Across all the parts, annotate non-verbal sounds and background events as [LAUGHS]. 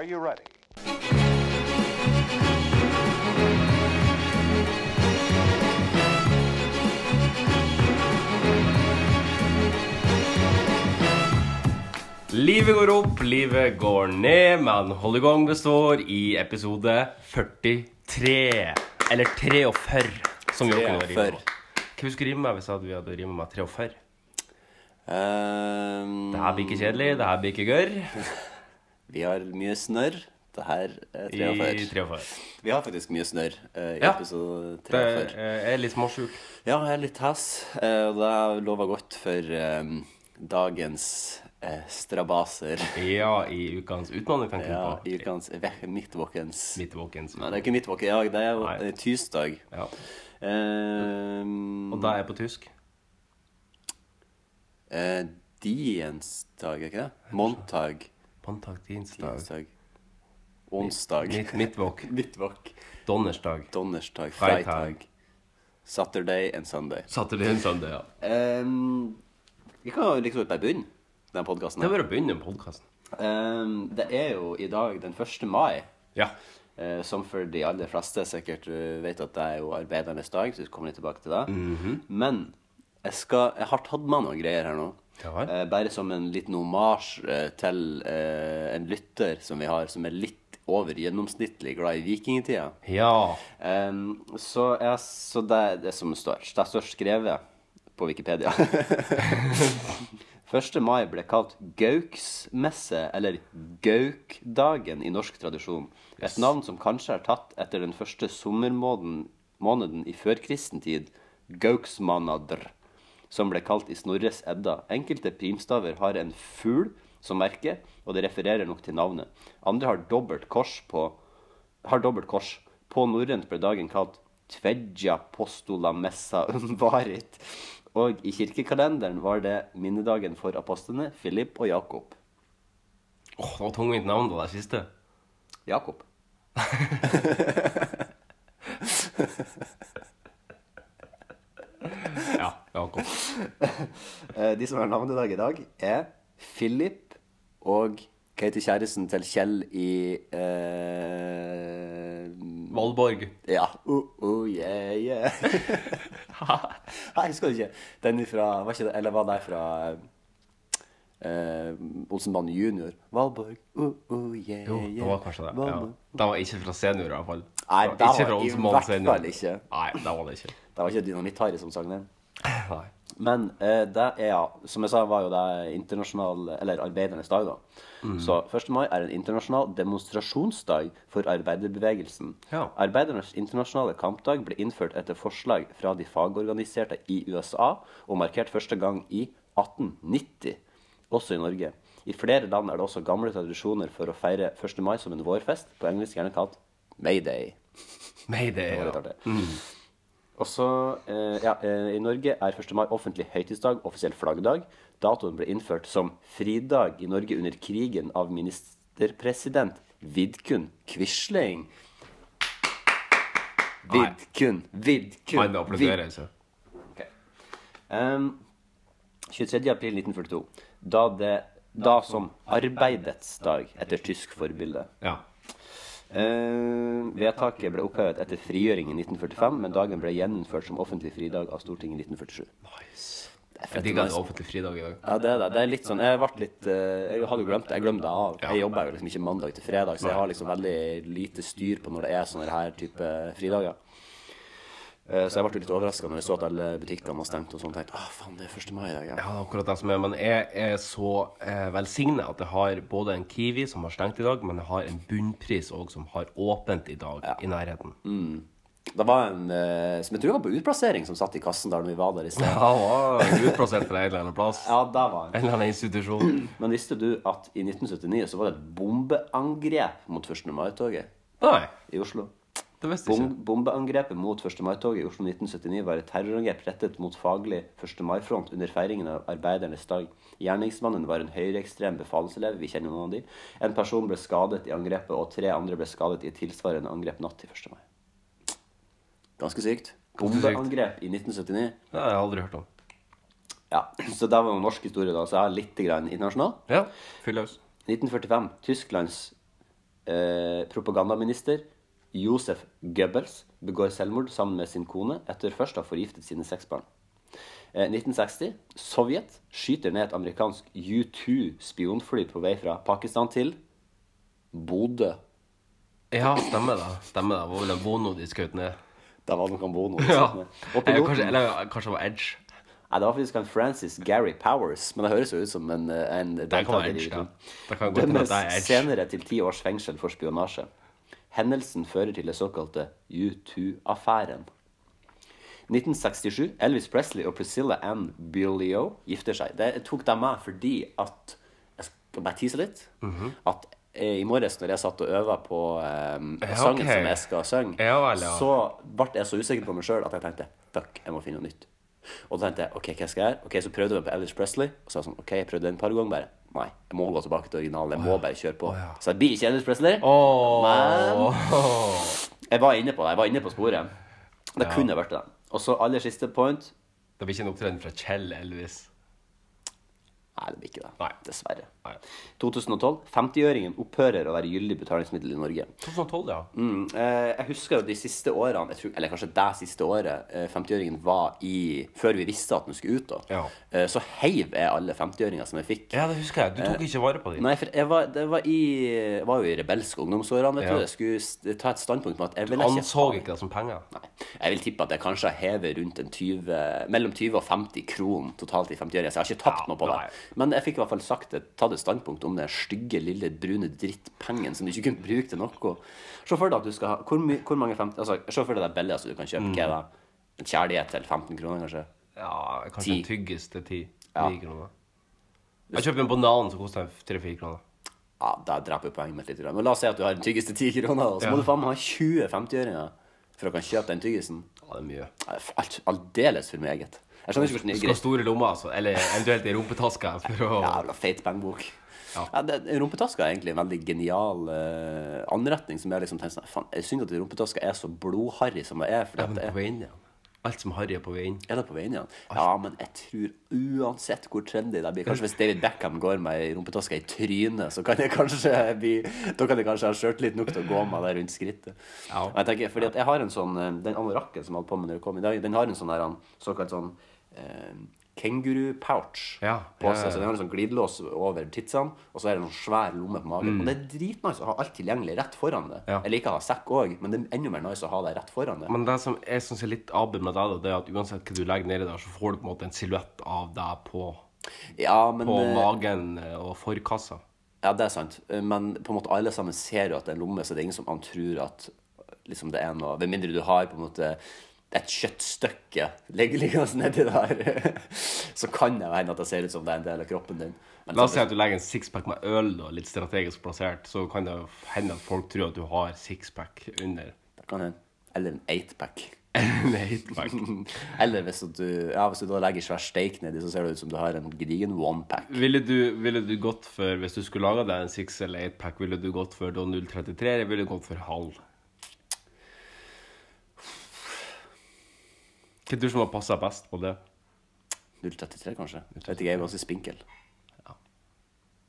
Are you ready? Livet går opp, livet går ned, men gang består i episode 43. Eller 43, som Jokken har rime på. Hva skulle du rime med hvis jeg hadde- vi hadde rimet med 43? Um... Det her blir ikke kjedelig, det her blir ikke gørr. [LAUGHS] Vi har mye snørr. Det her er I 43. 43. Vi har faktisk mye snørr eh, i Ja. episode Det 43. er litt småsjuk. Ja, jeg er litt hes, eh, og det lover godt for eh, dagens eh, strabaser. Ja, i ukens utfordring, kan Ja, du i på. ukens midtvåkens Midtvåkens. Nei, det er ikke midtvåken. Ja, det er jo Nei. eh, tirsdag. Ja. Ehm, Og det er på tysk. eh, Diensdag, er ikke det? Montag. Mandag, tirsdag, Tirsdag. Onsdag. midt, midtvåk, [LAUGHS] Midtvåk. donnersdag, Donnersdag. Freitag. Saturday and Sunday. saturday and Sunday, ja. Um, vi kan jo liksom bare begynne den podkasten. Det er bare å begynne podkasten. Um, det er jo i dag den 1. mai. Ja. Uh, som for de aller fleste sikkert eh, vet at det er jo arbeidernes dag, så vi kommer litt tilbake til det. Mhm. Men jeg, skal, jeg har tatt med noen greier her nå. Ja. Eh, bare som en liten omasj eh, til eh, en lytter som vi har, som er litt over gjennomsnittlig glad i vikingtida. Ja. Eh, så, jeg, så det er det som står. Det står skrevet på Wikipedia. [LAUGHS] 1. mai ble kalt Gauksmesse, eller Gaukdagen i norsk tradisjon. Et navn som kanskje er tatt etter den første sommermåneden måneden i førkristen tid, Gauksmanadr, som ble kalt i Snorres Edda. Enkelte primstaver har en fugl som merke, og det refererer nok til navnet. Andre har dobbelt kors på har dobbelt kors. På norrønt ble dagen kalt Tvedja postola messa [LAUGHS] umvarit. Og i kirkekalenderen var det minnedagen for apostlene Philip og Jakob. Åh, det var tungvint navn, det der siste. Jakob. [LAUGHS] [LAUGHS] [LAUGHS] Eh, De som har navnedag i dag, er Philip og hva heter kjæresten til Kjell i eh, Valborg. Ja. Uh, uh, yeah, yeah. [LAUGHS] Nei, jeg husker det ikke. Den fra Var ikke det, eller var det fra eh, Olsenbanen junior? Valborg. Uh, uh, yeah, Jo, yeah. det var kanskje det. Ja. Det var ikke fra senior, i hvert fall. Nei, Det det ikke var i hvert fall ikke. Nei, det var det ikke. Det var ikke Dynamitt-Harry som sang den. Nei. Men eh, det er, ja, som jeg sa, var jo det internasjonal Eller arbeidernes dag, da. Mm. Så 1. mai er en internasjonal demonstrasjonsdag for arbeiderbevegelsen. Ja. Arbeidernes internasjonale kampdag ble innført etter forslag fra de fagorganiserte i USA, og markert første gang i 1890, også i Norge. I flere land er det også gamle tradisjoner for å feire 1. mai som en vårfest, på engelsk gjerne kalt Mayday. Mayday, ja. litt artig. Og så, eh, ja, eh, I Norge er 1. mai offentlig høytidsdag, offisiell flaggdag. Datoen ble innført som fridag i Norge under krigen av ministerpresident Vidkun Quisling. Vidkun, Vidkun Han applauderer, så. Ok. Um, 23. april 1942. Da, det, da som arbeidets dag, etter tysk forbilde. Ja. Eh, vedtaket ble opphevet etter frigjøring i 1945, men dagen ble gjeninnført som offentlig fridag av Stortinget i 1947. Nice. Jeg digger en offentlig fridag i dag. Ja, det er det. Det er litt sånn Jeg ble litt uh, Jeg hadde jo glemt det. Jeg glemte det av. Ja. Jeg jobber jo liksom ikke mandag til fredag, så jeg har liksom veldig lite styr på når det er sånne her type fridager. Eh, Så jeg ble litt overraska når jeg så at alle butikkene var stengt og sånn. tenkte ah, faen, det er 1. mai ja. Ja, akkurat det som er. Men jeg er så eh, velsignet at jeg har både en Kiwi som har stengt i dag, men jeg har en bunnpris òg som har åpent i dag, i nærheten. Det var en eh, som jeg tror var på utplassering, som satt i kassen der når vi var der i sted. Ja, var utplassert fra en eller annen plass. Ja, det var. En eller annen institusjon. Men visste du at i 1979 så var det et bombeangrep mot 1. mai-toget i Oslo? Bom bombeangrepet mot 1. mai-toget i Oslo 1979 var et terrorangrep rettet mot faglig 1. mai-front under feiringen av arbeidernes dag. Gjerningsmannen var en høyreekstrem befalselev, vi kjenner noen av de. En person ble skadet i angrepet, og tre andre ble skadet i tilsvarende angrep natt til 1. mai. Ganske sykt. Bombeangrep i 1979. Det har jeg aldri hørt om. Ja, Så det var norsk historie, da, så jeg har litt grann internasjonal. Ja, fyll løs. 1945. Tysklands Eh, propagandaminister Josef Goebbels begår selvmord sammen med sin kone etter først å ha forgiftet sine seks barn. Eh, 1960. Sovjet skyter ned et amerikansk U-2-spionfly på vei fra Pakistan til Bodø. Ja, stemmer det. Stemmer det. Var vel en Bono de skjøt ned. Det var noen Bono. Ja. Og Eh, piloten, Kanskje, eller kanskje det var Edge. Nei, det var faktisk en Francis Gary Powers, men det høres jo ut som en, en kan være deltaker i Edge, da. Det kan gå til Dømmes er senere til ti års fengsel for spionasje. Hendelsen fører til det såkalte U2-affæren. 1967. Elvis Presley og Priscilla Ann Beaulieu gifter seg. Det tok de med fordi at Jeg skal bare tise litt. Mhm. At eh, i morges når jeg satt og øva på um, Ja, sangen okay. som jeg skal synge, ja. så ble jeg så usikker på meg sjøl at jeg tenkte fuck, jeg må finne noe nytt. Og da tenkte jeg ok, hva skal jeg gjøre? Ok, Så prøvde jeg på Elvis Presley. Og så var jeg sånn, ok, jeg prøvde den et par ganger bare. Nei, jeg må gå tilbake til originalen. Jeg må bare kjøre på. Så jeg blir ikke Elvis Presley. Åh. Jeg var inne på det. Jeg var inne på sporet. Det kunne vært det. Og så aller siste point. Det blir ikke en opptreden fra Kjell Elvis. Nei, det blir ikke det. Nei. Dessverre. Nei. 2012. 50-øringen opphører å være gyldig betalingsmiddel i Norge. 2012, ja. Mm, eh, jeg husker jo de siste årene, jeg tror, eller kanskje det siste året, eh, 50-øringen var i Før vi visste at den skulle ut, da. Ja. Eh, så heiv jeg alle 50-øringer som jeg fikk. Ja, det husker jeg. Du tok ikke vare på dem. Nei, for jeg var, det var, i, jeg var jo i rebelske ungdomsårene. vet Ja. du. Jeg skulle ta et standpunkt på at jeg Du ville ikke anså ikke det som penger. Nei. Jeg vil tippe at jeg kanskje har hevet rundt en 20, mellom 20 og 50 kron totalt i 50-øringer. Så jeg har ikke tapt Ja, noe på nei. Men jeg fikk i hvert fall sagt et, tatt et standpunkt om den stygge, lille, brune drittpengen som du ikke kunne bruke til noe. Se for deg at du skal ha Hvor, my, hvor mange 50 Altså, se for deg det billigste du kan kjøpe. Hva er det? En kjærlighet til 15 kroner, kanskje? Ja, kanskje Ti. den tyggeste ti. Ja. Ni kroner. Jeg kjøper en banan som koster tre-fire kroner. Ja, da dreper poenget mitt litt. Men la oss si at du har den tyggeste 10 kroner, og så må du faen meg ha 20 50-øringer for å kan kjøpe den tyggisen. Ja, det er mye. Ja, Aldeles for meget. Jeg skjønner ikke hvordan det er Skal ha store lommer, altså. Eller eventuelt i rumpetaska for å Jævla feit pengebok. Ja. Ja. det, rumpetaska er egentlig en veldig genial uh, anretning. Som jeg liksom tenker sånn jeg synd at rumpetaska er så blodharry som det er. Fordi Ja, men det er, på veien, igjen. Alt som harry er på vei inn. er det på vei inn igjen? Ja, men jeg tror uansett hvor trendy det blir Kanskje hvis David Beckham går med ei rumpetaske i trynet, så kan jeg kanskje bli Da kan jeg kanskje ha sjøltillit nok til å gå med det rundt skrittet. Ja. Jeg tenker, fordi at jeg har en sånn eh, Den anorakken som jeg hadde på meg når jeg kom i dag, den har en sånn der såkalt sånn kenguru-pouch Ja, på seg. Så den har en sånn glidelås over titsene, og så er det en svær lomme på magen. Og det er dritnice å ha alt tilgjengelig rett foran det. Mm. Ja. Jeg liker å ha sekk òg, men det er enda mer nice å ha det rett foran det. Men det som jeg syns er litt aber med deg, det er at uansett hva du legger nedi der, så får du på en måte en silhuett av deg på, Ja, men på eh, magen eh, og forkassa. Ja, det er sant. Eh, Men på en måte alle sammen ser jo at det er en lomme, så det er ingen som tror at liksom det er noe Med mindre du har på en måte et kjøttstykke ligger nedi der, [LAUGHS] så kan det hende at det ser ut som det er en del av kroppen din. Men La oss si at du legger en sixpack med øl, da, litt strategisk plassert, så kan det hende at folk tror at du har sixpack under det kan hende. Eller en eightpack. [LAUGHS] en eightpack. [LAUGHS] Eller hvis du, ja, hvis du da legger svær steik nedi, så ser det ut som du har en gedigen onepack. Ville du, ville du gått for, hvis du skulle laga deg en six eller eightpack, ville du gått for da 033, eller ville du gått for halv? Hva du som har passa best på det? 033, kanskje. Vet ikke, jeg er ganske spinkel.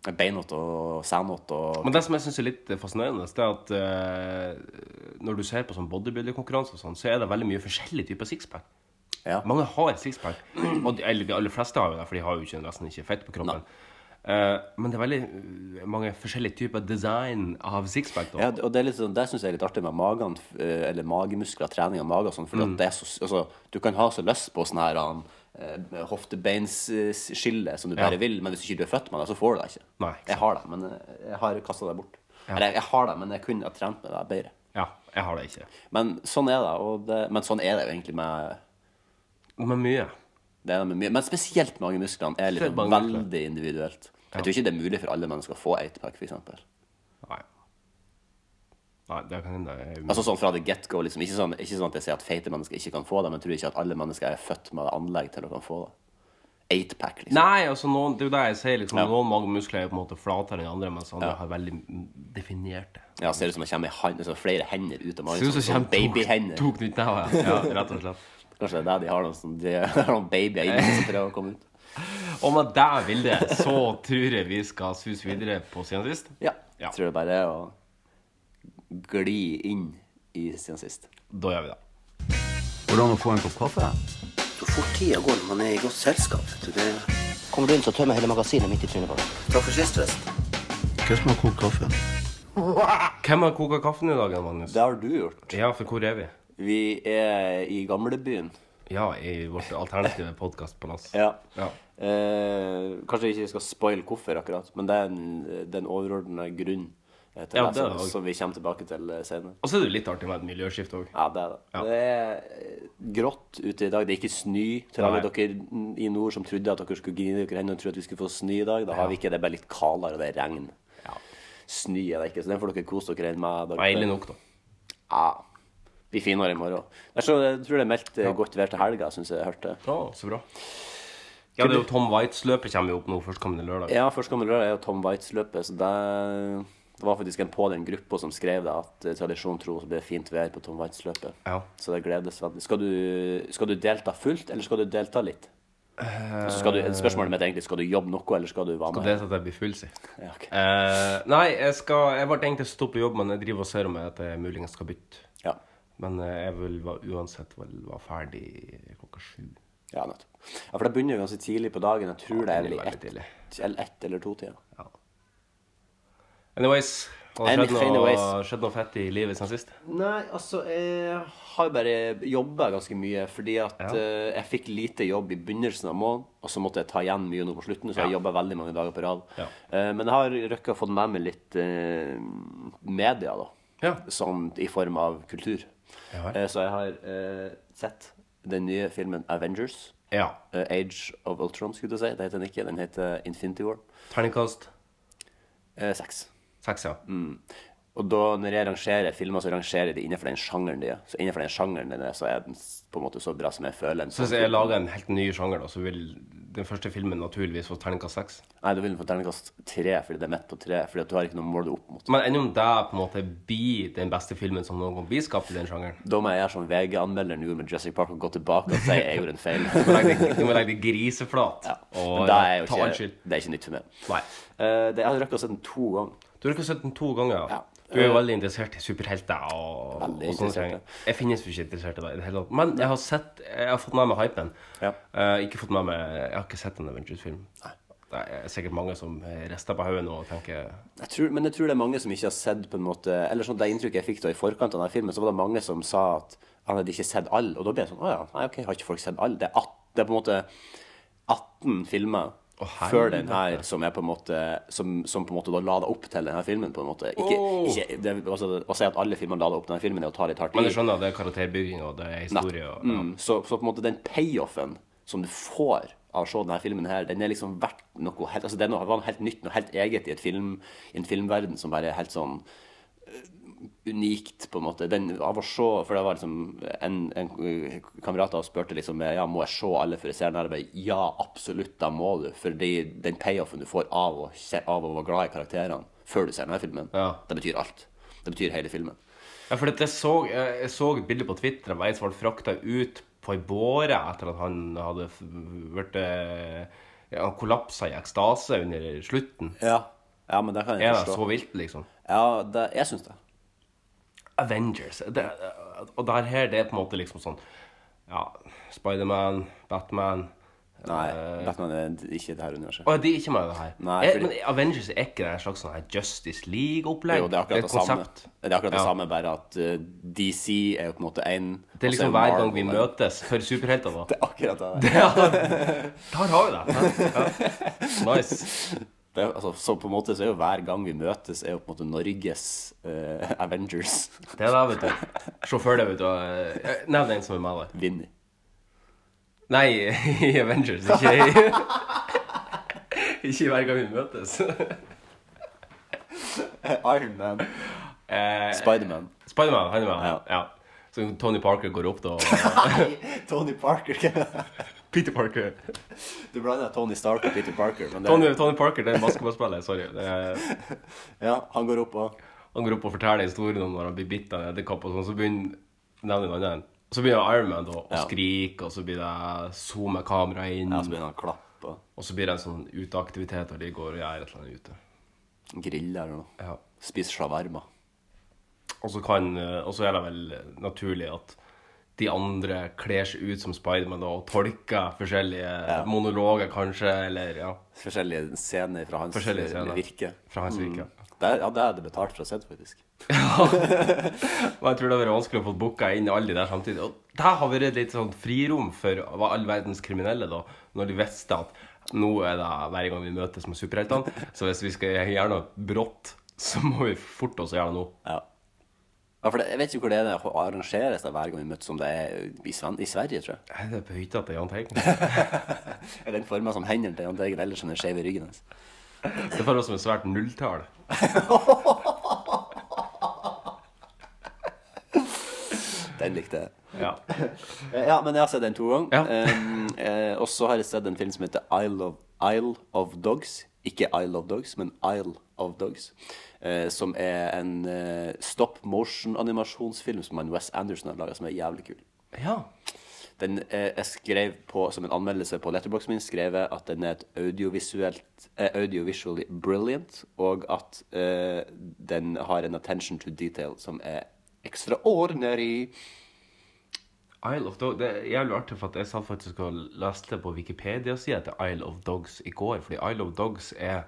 Beinete og sænete og Men det som jeg syns er litt fascinerende, det er at eh, når du ser på sånn bodybuilderkonkurranse, og sånn, så er det veldig mye forskjellige typer sixpack. Ja. Mange har sixpack, og de, eller de aller fleste har jo det, for de har jo ikke, nesten ikke fett på kroppen. Eh, men det er veldig eh, mange forskjellige typer design av sixpack. Ja, og det, sånn, det syns jeg er litt artig med magen, eh, eller magemuskler, trening av mage og sånn. For Mm. det er så, altså, du kan ha så lyst på sånn her eh, hoftebeinsskille som du Ja. bare vil, men hvis ikke du er født med det, så får du det ikke. Nei, ikke jeg har det, men jeg har kasta det bort. Eller jeg, jeg har det, men jeg kunne ha trent med det bedre. Ja, jeg har det ikke. Men sånn er det, og det men sånn er det jo egentlig med Med mye. Det er mye. Men spesielt mange muskler er liksom veldig individuelt. Jeg tror ikke det er mulig for alle mennesker å få eightpack, f.eks. Nei. Nei, det kan hende. Altså sånn fra the get-go. Liksom. Ikke, sånn, ikke sånn at jeg sier at feite mennesker ikke kan få det, men jeg tror ikke at alle mennesker er født med anlegg til å kan få det. Eightpack, liksom. Nei, altså noen, det er jo det jeg sier. liksom, Ja. Noen magemuskler er på en måte flatere enn andre, mens andre Ja. har veldig definerte. Ja, ser ut som det kommer hand, liksom, flere hender ut av magen. Ser ut som Sånn, det sånn babyhender. to, to ja. Ja, rett og slett. Kanskje det er der de har noen, sånn, de har noen babyer inne som prøver å komme ut. [LAUGHS] Og med det bildet så tror jeg vi skal suse videre på siden sist. Ja. Ja. Tror det bare er å gli inn i siden sist. Da gjør vi det. Går det an å få en kopp kaffe? Så fort tida går når man er i godt selskap. Det... Kommer du inn, så tømmer hele magasinet midt i trynet på deg. Takk for sist, forresten. Hvem som har kokt kaffe? Hvem har koka kaffen i dag, Magnus? Det har du gjort. Ja, for hvor er vi? Vi er i gamlebyen. Ja, i vårt alternative podkastpalass. Ja. Ja. Eh, kanskje vi ikke skal spoile hvorfor, akkurat, men det er en, den er overordna grunn eh, til Ja, det, som, som vi kommer tilbake til eh, senere. Og så er det litt artig med et miljøskifte òg. Ja, det er det. Ja. Det er grått ute i dag. Det er ikke snø til alle dere i nord som trodde at dere skulle grine dere hendene og tro at vi skulle få snø i dag. Da har vi ikke det. Er bare litt kaldere, og det er regn. Ja. Snø er det ikke, så den får dere kose dere med. Deilig nok, da. Ja. Blir finere i morgen. Det jeg tror det er meldt ja. godt vær til helga, syns jeg jeg hørte. Ja, så bra. Ja, det er jo Tom Waitz-løpet kommer jo opp nå førstkommende lørdag. Ja, førstkommende lørdag er jo Tom Waitz-løpet, så det, det var faktisk en på den gruppa som skrev det, at eh, tradisjon tro så blir det fint vær på Tom Waitz-løpet. Ja. Så det gledes veldig. Skal du, skal du delta fullt, eller skal du delta litt? Altså skal du, spørsmålet mitt er egentlig skal du jobbe noe, eller skal du være med? det er at jeg blir full, si. Ja, ok. Eh, nei, jeg skal Jeg ble egentlig stoppet jobb, men jeg driver og ser om jeg at jeg muligens skal bytte. ja. Men eh, jeg vil uansett vel være ferdig klokka sju. ja, nettopp. Ja, for det begynner jo ganske tidlig på dagen. Jeg tror det er vel i ett eller ett eller to tider. Ja. Anyways, har det skjedd noe, noe fett i livet siden sist? Nei, altså, jeg har bare jobba ganske mye fordi at Ja. uh, jeg fikk lite jobb i begynnelsen av måneden, og så måtte jeg ta igjen mye nå på slutten, så jeg Ja. jobba veldig mange dager på rad. Ja. Uh, men jeg har røkka få med meg litt uh, media, da. Ja. Sånn i form av kultur. Ja. Eh, så jeg har eh, sett den nye filmen Avengers. Ja. eh, Age of Ultron, skulle du si. Det heter den ikke. Den heter Infinity War. Terningkast seks. seks, ja. Mm. Og da, når jeg rangerer filmer, så rangerer jeg de innenfor den sjangeren de er. Så innenfor den sjangeren den er, så er den på en måte så bra som jeg føler den. Så hvis jeg lager en helt ny sjanger, da, så vil den første filmen naturligvis få terningkast seks. Nei, da vil få terningkast tre, fordi det er midt på tre. Fordi at du har ikke noe mål du opp mot. Men enn om det på en måte blir den beste filmen som noen gang blir skapt i den sjangeren? Da må jeg gjøre som VG-anmelderen gjorde med Jurassic Park, og gå tilbake og si jeg gjorde en feil. [LAUGHS] Du må legge det griseflat Ja. og ta all skyld. det er ikke nytt for meg. Nei. Uh, det, jeg har røkket å se den to ganger. Du har rukket å se den to ganger, ja. Ja. Du er jo veldig interessert i superhelter og, og sånne ting. Jeg finnes jo ikke interessert i det i det hele tatt. Men jeg har sett Jeg har fått med meg hypen. Ja. Uh, ikke fått med meg Jeg har ikke sett en Avengers-film. Det er sikkert mange som rister på hodet nå og tenker Jeg tror, men jeg tror det er mange som ikke har sett på en måte Eller sånn det inntrykket jeg fikk da i forkant av denne filmen, så var det mange som sa at han hadde ikke sett alle. Og da ble jeg sånn Å ja, nei, ok, har ikke folk sett alle? Det er, at, det er på en måte 18 filmer Å, før den her som er på en måte Som, som på en måte da la det opp til denne filmen, på en måte. Ikke, oh. ikke det, altså, Å si at alle filmene la det opp til denne filmen, er å ta litt hardt i. Men du skjønner det er karakterbygging og det er historie og ja. Mm, så, så på en måte den payoffen som du får av å se denne filmen her, den er liksom verdt noe helt Altså det var noe helt nytt, noe helt eget i et film, i en filmverden som bare er helt sånn unikt, på en måte. Den, av å se, for det var liksom en, en kamerat av oss spurte liksom ja, må jeg se alle for å se den? Jeg Ja, absolutt, da må du. For den payoffen du får av å, se- av å være glad i karakterene før du ser denne filmen, Ja. det betyr alt. Det betyr hele filmen. Ja, for jeg så, jeg jeg så et bilde på Twitter av ei som ble frakta ut på ei båre etter at han hadde vært eh, ja, Han kollapsa i ekstase under slutten. Ja, ja men det kan jeg Er det så vilt, liksom? Ja, det, jeg syns det. Avengers. Det, og det her det er på en måte liksom sånn Ja, Spiderman, Batman Nei, uh, Batman er ikke det her universet. Å, de er ikke med det her. Nei, er, fordi- Men Avengers er ikke det slags sånn Justice League-opplegg? Jo, det er akkurat det, et samme. Det er akkurat det Ja. samme, bare at uh, DC er jo på en måte én Det er liksom hver gang vi møtes for superhelter, da. [LAUGHS] Det er akkurat det. [LAUGHS] Der har vi det. Ja. [LAUGHS] Nice. Det altså, så på en måte så er jo hver gang vi møtes, er jo på en måte Norges uh, Avengers. Det er det, vet du. Sjåfør det, vet du. Eh, Nevn en som er med deg. Vinny. Nei, [LAUGHS] i Avengers, ikke i [LAUGHS] Ikke hver gang vi møtes. [LAUGHS] Iron Man. Eh, Spiderman. Spiderman, han er med. Ja. Ja. Så Tony Parker går opp, da. og- Tony Parker. Peter Parker. Du blander Tony Stark og Peter Parker. Men det, Tony, Tony Parker det er basketballspiller. Sorry. Det er, [LAUGHS] ja, han går opp og han går opp og forteller historien om når han blir bitt av en edderkopp, og sånn, så begynner nevner en annen. Og så begynner Iron Man da, å Ja. skrike, og så blir det zoome kameraet inn. ja, så begynner han å klappe Og så blir det en sånn uteaktivitet, og de går og gjør et eller annet ute. Griller grille eller noe. Ja. Spiser shawarma. Og så kan eh, Og så er det vel naturlig at de andre kler seg ut som Spiderman og tolker forskjellige monologer, kanskje, eller ja, Forskjellige scener fra hans scener. virke. Fra hans virke. Det, er- ja, det er det betalt for å se, faktisk. [LAUGHS] ja. Og jeg tror det har vært vanskelig å få booka inn alle de der samtidig. Og det har vært litt sånn frirom for all verdens kriminelle, da, når de visste at nå er det hver gang vi møtes med superheltene. Så hvis vi skal gjøre noe brått, så må vi forte oss å gjøre det nå. Ja. Ja, for det, Jeg vet ikke hvor det er det arrangeres hver gang vi møtes, om det er i, Sven i Sverige, tror jeg. Er det på hytta til Jahn Teigen? [LAUGHS] Er den forma som hendene til Jahn Teigen, eller som den skeive ryggen hans? Det føles som et svært nulltall. [LAUGHS] Den likte jeg. Ja. Eh, Ja, men jeg har sett den to ganger. Ja. Um, eh, og så har jeg sett en film som heter Isle of, Isle of Dogs. Ikke Isle of Dogs, men Isle of Dogs. Eh, som er en eh, stop motion-animasjonsfilm som han Wes Anderson har laga, som er jævlig kul. ja. Den eh, jeg skrev på, som en anmeldelse på letterboxen min, skrev jeg at den er et audiovisuelt eh, audiovisually brilliant, og at uh, den har en attention to detail som er extraordinary. Isle of Dogs, Det er jævlig artig, for at jeg satt faktisk og leste på Wikipedia-sida til Isle of Dogs i går. Fordi Isle of Dogs er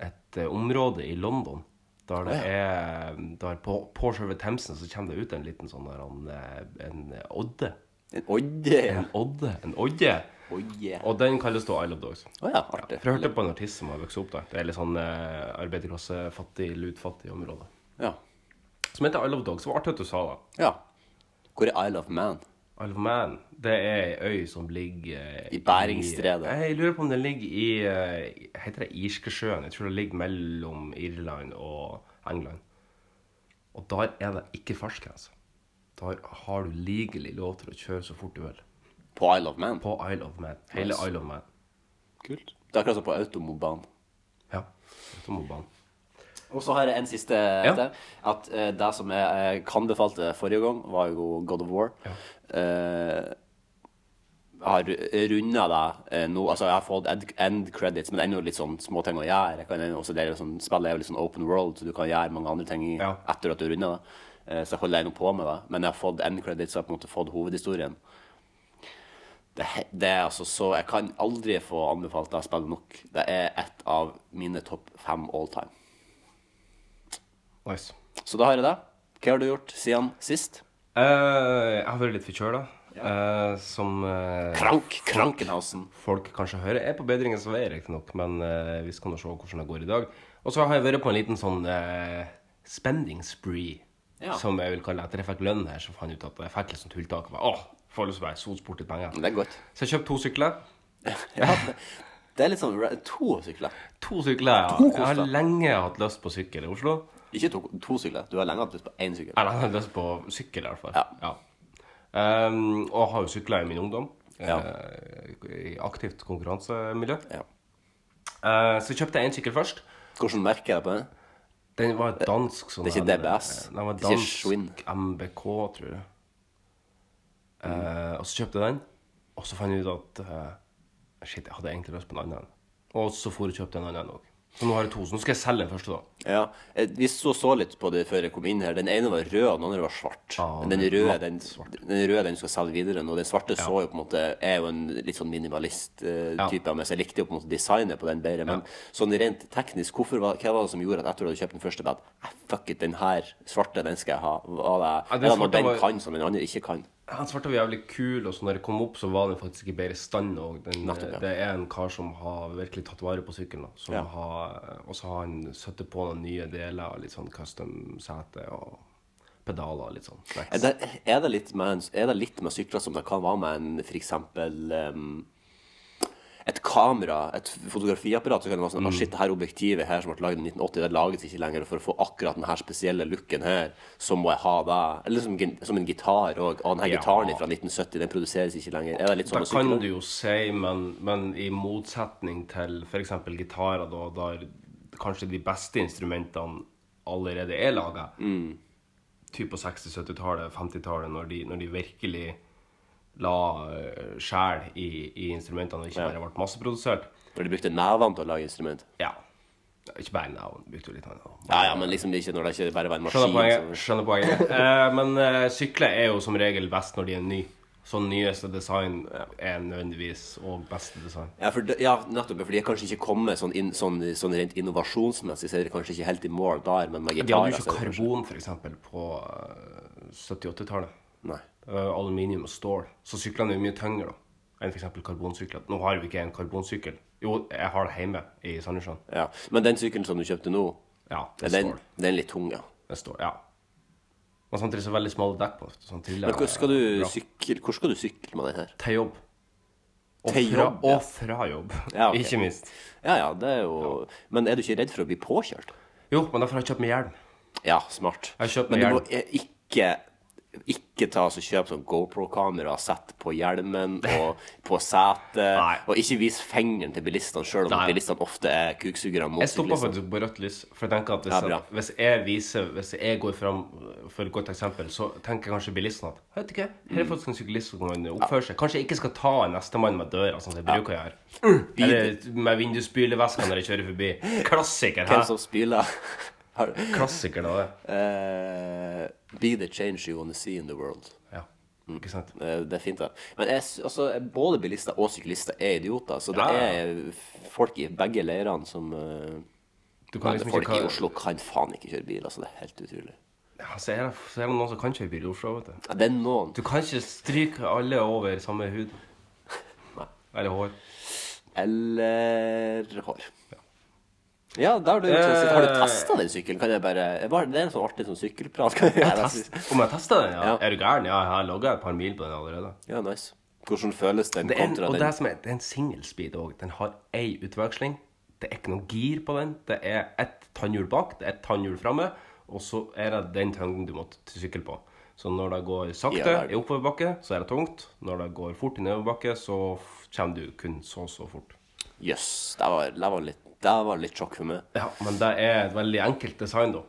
et eh, område i London. Der det er der på, på selve Themsen så kommer det ut en liten sånn der, en, eh, en odde. En odde. En odde. En odde. Odde. Og den kalles da Isle of Dogs. Oh, ja, artig. For jeg hørte på en artist som har vokst opp der. Det er litt sånn eh, arbeiderklasse, fattig, lutfattig område. Ja. Som heter Isle of Dogs. Det var artig at du sa det. ja. Hvor er Isle of Man? Isle of Man, det er ei øy som ligger I Bæringsstredet. i- Jeg lurer på om den ligger i eh, Heter det Irskesjøen? Jeg tror det ligger mellom Irland og England. Og der er det ikke fartsgrense. Der har du legelig lov til å kjøre så fort du vil. På Isle of Man? På Isle of Man. Hele Nice. Isle of Man. Kult. Det er akkurat som på Automobanen. Ja. Automobanen. Og så har jeg en siste etter. At uh, det som jeg, kan befalte forrige gang, var jo God of War. Ja. jeg har runda det eh, nå. Altså, jeg har fått end, credits, men ennå litt sånn små ting å gjøre. Jeg kan også dele sånn, Spillet er jo litt sånn open world, så du kan gjøre mange andre ting Ja. etter at du runda det. Eh, så jeg holder ennå på med det. Men jeg har fått end credits, så jeg har på en måte fått hovedhistorien. Det, det er altså så Jeg kan aldri få anbefalt det spillet nok. Det er et av mine topp fem all time. Nice. Så da har jeg det. Hva har du gjort siden sist? Eh, jeg har vært litt forkjøla. eh, som eh, Krank, Krankenhausen. folk kanskje hører. Jeg er på bedringens vei, riktignok, men eh, vi skal nå se hvordan det går i dag. Og så har jeg vært på en liten sånn uh, spending spree, Ja. som jeg vil kalle det. Etter jeg fikk lønn her, så fant jeg ut at jeg fikk litt sånn tulltak. bare, Åh, får lyst til å være sotsport litt penger. Det er godt. Så jeg kjøpte to sykler. [LAUGHS] Ja, det- det er litt sånn To sykler. To sykler, ja. To Jeg har lenge hatt lyst på sykkel i Oslo. Ikke to, to sykler. Du har lyst på én sykkel. Jeg har lyst på sykkel, i hvert fall. Ja. Um, og har jo sykla i min ungdom. Ja. Uh, I aktivt konkurransemiljø. Ja. Uh, så kjøpte jeg en sykkel først. Hvordan merker jeg det på den? Den var dansk sånn Det er ikke DBS? Den var dansk MBK, tror jeg. Uh, og så kjøpte jeg den, og så fant jeg ut at Shit, jeg hadde egentlig lyst på en annen. Og så for jeg kjøpte en annen òg. Så nå har jeg to. Så nå skal jeg selge den første, da. Ja, eh, Vi så, så litt på det før jeg kom inn her. Den ene var rød, og den andre var svart. Ah, Men den røde den, den røde den skal selge videre nå. Den svarte så jo på en måte er jo en litt sånn minimalist-type av meg, så jeg likte jo på en måte designet på den bedre. Men sånn rent teknisk, hvorfor var, hva var det som gjorde at etter at du hadde kjøpt den første, bed? eh, fuck it, den her svarte, den skal jeg ha? Var det, Ja, den svarte den var- kan som den andre ikke kan? Han svarte var jævlig kul, og så når jeg kom opp, så var den faktisk i bedre stand. Og den, Nettopp, ja. Det er en kar som har virkelig tatt vare på sykkelen. Som Ja. har, og så har han satt på noen nye deler, litt sånn custom sete og pedaler og litt sånn. Er det, er det, litt, med, er det litt med sykler som det kan være med en eksempel em, et kamera, et fotografiapparat, så kan det være sånn mm. Shit, det her objektivet her som ble laget i 1980, det lages ikke lenger. For å få akkurat denne spesielle looken her, så må jeg ha det. Eller som, som en gitar òg. Og denne Ja. gitaren fra 1970, den produseres ikke lenger. Er det litt sånn Det kan du jo si, men, men i motsetning til f.eks. gitarer, da, der kanskje de beste instrumentene allerede er laga, Mm. typ på 60-, 70-tallet, 50-tallet, når, når de virkelig la uh, sjel i, i instrumentene og ikke bare ble masseprodusert. Når de brukte nevene til å lage instrument. Ja. Ikke bare navn. Brukte jo litt annet. Ja, ja, men liksom ikke når det ikke bare var en Skjønner maskin. poenget. så- Skjønner poenget. [LAUGHS] Eh, men eh, sykler er jo som regel best når de er nye. Så nyeste design er nødvendigvis òg beste design. Ja, for ja, nettopp. For de er kanskje ikke kommet sånn, in, sånn, sånn rent innovasjonsmessig, så er de kanskje ikke helt i mål der, men med De hadde jo ikke karbon, eksempel, på eh, 70-80-tallet. Nei. Det aluminium og stål. Så syklene er mye tyngre da, enn f.eks. karbonsykler. Nå har vi ikke en karbonsykkel. Jo, jeg har det hjemme i Sandnessjøen. Ja. Men den sykkelen som du kjøpte nå, Ja, er det den, står. den er litt tung, ja. Det står, ja. Men samtidig så er veldig smale dekk på. Sånn Men hvor skal du sykle, hvor skal du sykle med den her? Til jobb. Og Til fra, jobb, ja. og fra jobb. [LAUGHS] Ja, okay. Ikke minst. Ja, ja, det er jo Men er du ikke redd for å bli påkjørt? Jo, men derfor har jeg kjøpt meg hjelm. Ja, smart. Jeg har kjøpt Men du må eh, ikke ikke ta og kjøp sånn GoPro-kamera sett på hjelmen og [LAUGHS] på setet. Og ikke vis fingeren til bilistene, sjøl om Nei. bilistene ofte er kuksugere Jeg stoppa faktisk på rødt lys. For jeg tenker at hvis, Ja, jeg, hvis jeg viser Hvis jeg går fram for et godt eksempel, så tenker kanskje bilisten at Vet du ikke, her er faktisk en syklist som kan oppføre seg. Kanskje jeg ikke skal ta nestemann med døra, sånn som jeg bruker å gjøre. Eller med vindusspyleveska når jeg kjører forbi. [LAUGHS] Klassiker Hvem som spiller har, Klassiker, da. eh, Be the change you wanna see in the world. Ja. Ikke sant? Eh, Det er fint, det. Men jeg, altså, både bilister og syklister er idioter. Så det Ja, er folk i begge leirene som eh, Du kan liksom Folk ikke i Oslo kan faen ikke kjøre bil. altså Det er helt utrolig. Ja, så er det, så er det noen som kan kjøre bil i Oslo, vet du. Ja, det er noen. Du kan ikke stryke alle over samme hud. [LAUGHS] Nei. Eller hår. Eller hår. Ja, da har du, har du testa den sykkelen? Kan jeg bare Det er en sånn artig sånn sykkelprat. Kan jeg, Jeg om jeg testa den? Ja. Ja. Er du gæren? Ja, jeg har logga et par mil på den allerede. Ja, nice. Hvordan føles den Det er en, kontra og den? det som er, det er en singelspeed òg. Den har ei utveksling. Det er ikke noe gir på den. Det er ett tannhjul bak, det er ett tannhjul framme, og så er det den tyngden du må sykle på. Så når det går sakte Ja, i oppoverbakke, så er det tungt. Når det går fort i nedoverbakke, så kommer du kun så så fort. Jøss, det, var- det, var litt- det var litt sjokk for meg. Ja, Men det er et veldig enkelt design, da.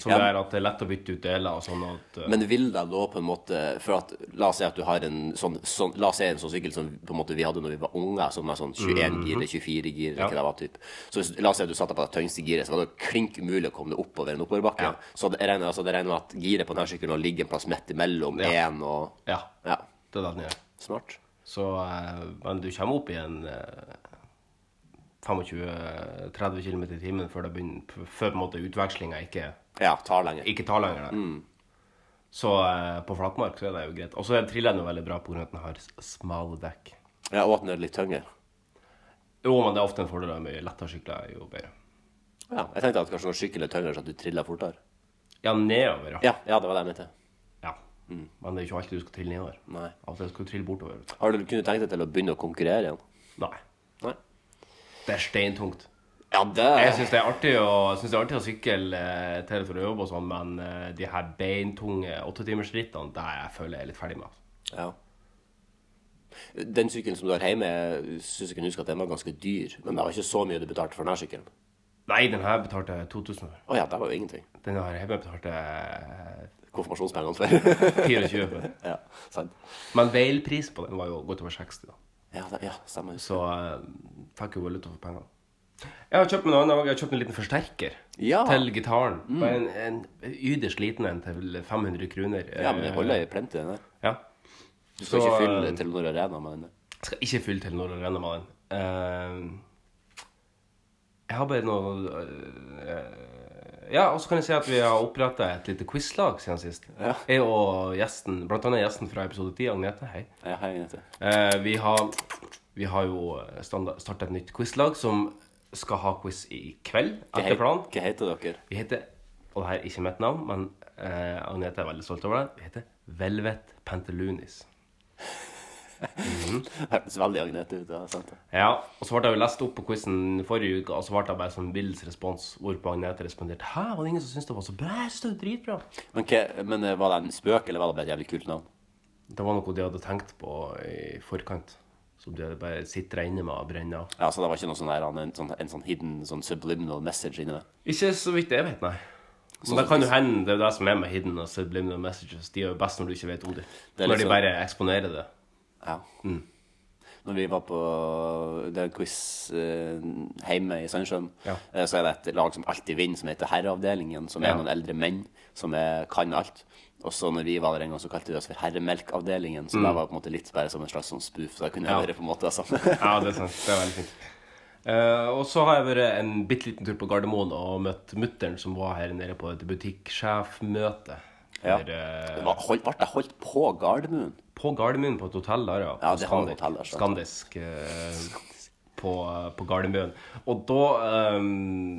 Som Ja. gjør at det er lett å bytte ut deler og sånn at uh... Men vil det da på en måte For at La oss si at du har en sånn, sånn La oss si en sånn sykkel som på en måte vi hadde når vi var unge, som er sånn 21 gir eller 24 gir, eller. Ja. hva det var typ. Så hvis, la oss si at du satte på det tyngste giret, så var det klink umulig å komme deg oppover en oppoverbakke. Ja. Så det regner, altså, med at giret på denne sykkelen ligger en plass midt imellom Ja. én og Ja. Ja, Det er det den gjør. smart. Så eh, Men du kommer opp i en eh, 25-30 km i timen før, begynner, før på en måte utvekslinga ikke, Ja, tar lenger. ikke tar lenger. Der. Så eh, på flatmark så er det jo greit. Og så triller den jo veldig bra pga. at den har smale dekk. Ja, Og at den er litt tyngre. Jo, men det er ofte en fordel med lettere sykler, jo bedre. Ja, jeg tenkte at kanskje når sykkelen er tyngre, så at du triller fortere. Ja, nedover, ja. Ja, det var det jeg mente. ja. Men det er jo ikke alltid du skal trille nedover. Nei. Av og skal trille bortover. Har du kunnet tenkt deg til å begynne å konkurrere igjen? Nei. Nei. Det er steintungt. Ja, det Jeg syns det å, det er artig å sykle eh, til og fra jobb og sånn, men eh, de her beintunge åttetimersrittene, det jeg føler jeg er litt ferdig med. Ja. Den sykkelen som du har hjemme, syns jeg kan huske at den var ganske dyr. Men det var ikke så mye du betalte for denne sykkelen. Nei, den her betalte jeg 2000 Å Å ja, det var jo ingenting. Den her hjemme betalte Konfirmasjonspengene for. [LAUGHS] 24 for. ja, sant. Men veilpris på den var jo godt over 60, da. Ja, det, ja stemmer. Så uh, fikk jo valuta for pengene. Jeg har kjøpt meg noe annet òg. Jeg har kjøpt en liten forsterker Ja. Mm. til gitaren. Bare en, en yderst liten en til 500 kroner. Ja, men det holder i plenty, den der. Ja. Du skal Så, ikke fylle eh, Telenor Arena med den. Jeg skal ikke fylle Telenor Arena med den. Uh, jeg har bare noe eh, Ja, og så kan jeg si at vi har oppretta et lite quizlag siden sist. Ja. Jeg og gjesten, blant annet gjesten fra episode 10, Agnete. Hei. Ja, hei, Agnete. Eh, vi, har, vi har jo starta et nytt quizlag som skal ha quiz i kveld, etter planen. Hva heter dere? Vi heter, og det her er ikke mitt navn, men eh, Agnete er veldig stolt over det, vi heter Velvet Pantelunis. Hørtes veldig Agnete ut. Ja, sant. Ja, og så ble jeg jo lest opp på quizen forrige uke, og så ble det bare sånn Wills respons, hvorpå Agnete responderte Hæ, var det ingen som syntes det var så bra? Jeg synes det var dritbra. Men, okay, men eh, var det en spøk, eller var det bare et jævlig kult navn? Det var noe de hadde tenkt på i forkant, som de hadde bare sitter inne med og brenner av. Ja, Så det var ikke noe sånn der, en, sånn, en sånn hidden sånn subliminal message inni det? Ikke så vidt jeg vet, nei. Men det kan jo hende det er det som er med hidden og subliminal messages. De er jo best når du ikke vet om det. Det er Når liksom, de sånn- bare eksponerer det. Ja. Når vi var på det er en quiz eh, hjemme i Sandnessjøen, Ja. eh, så er det et lag som alltid vinner, som heter Herreavdelingen, som er Ja. noen eldre menn som er, kan alt. Og så når vi var der en gang, så kalte vi oss for Herremelkavdelingen. Så det var på en måte litt bare som en slags sånn spoof. Så jeg kunne Mm. Ja. jeg på en måte sånn. [LAUGHS] Ja, det er sant. Det er veldig fint. Uh, og så har jeg vært en bitte liten tur på Gardermoen og møtt mutter'n, som var her nede på et butikksjefmøte. Ja. Der, eh, Det var holdt, ble det holdt på Gardermoen? På Gardermoen, på et hotell der, ja. Ja, det har Scandic. hotell der, sant. Skandisk. eh, på, på Gardermoen. Og da eh,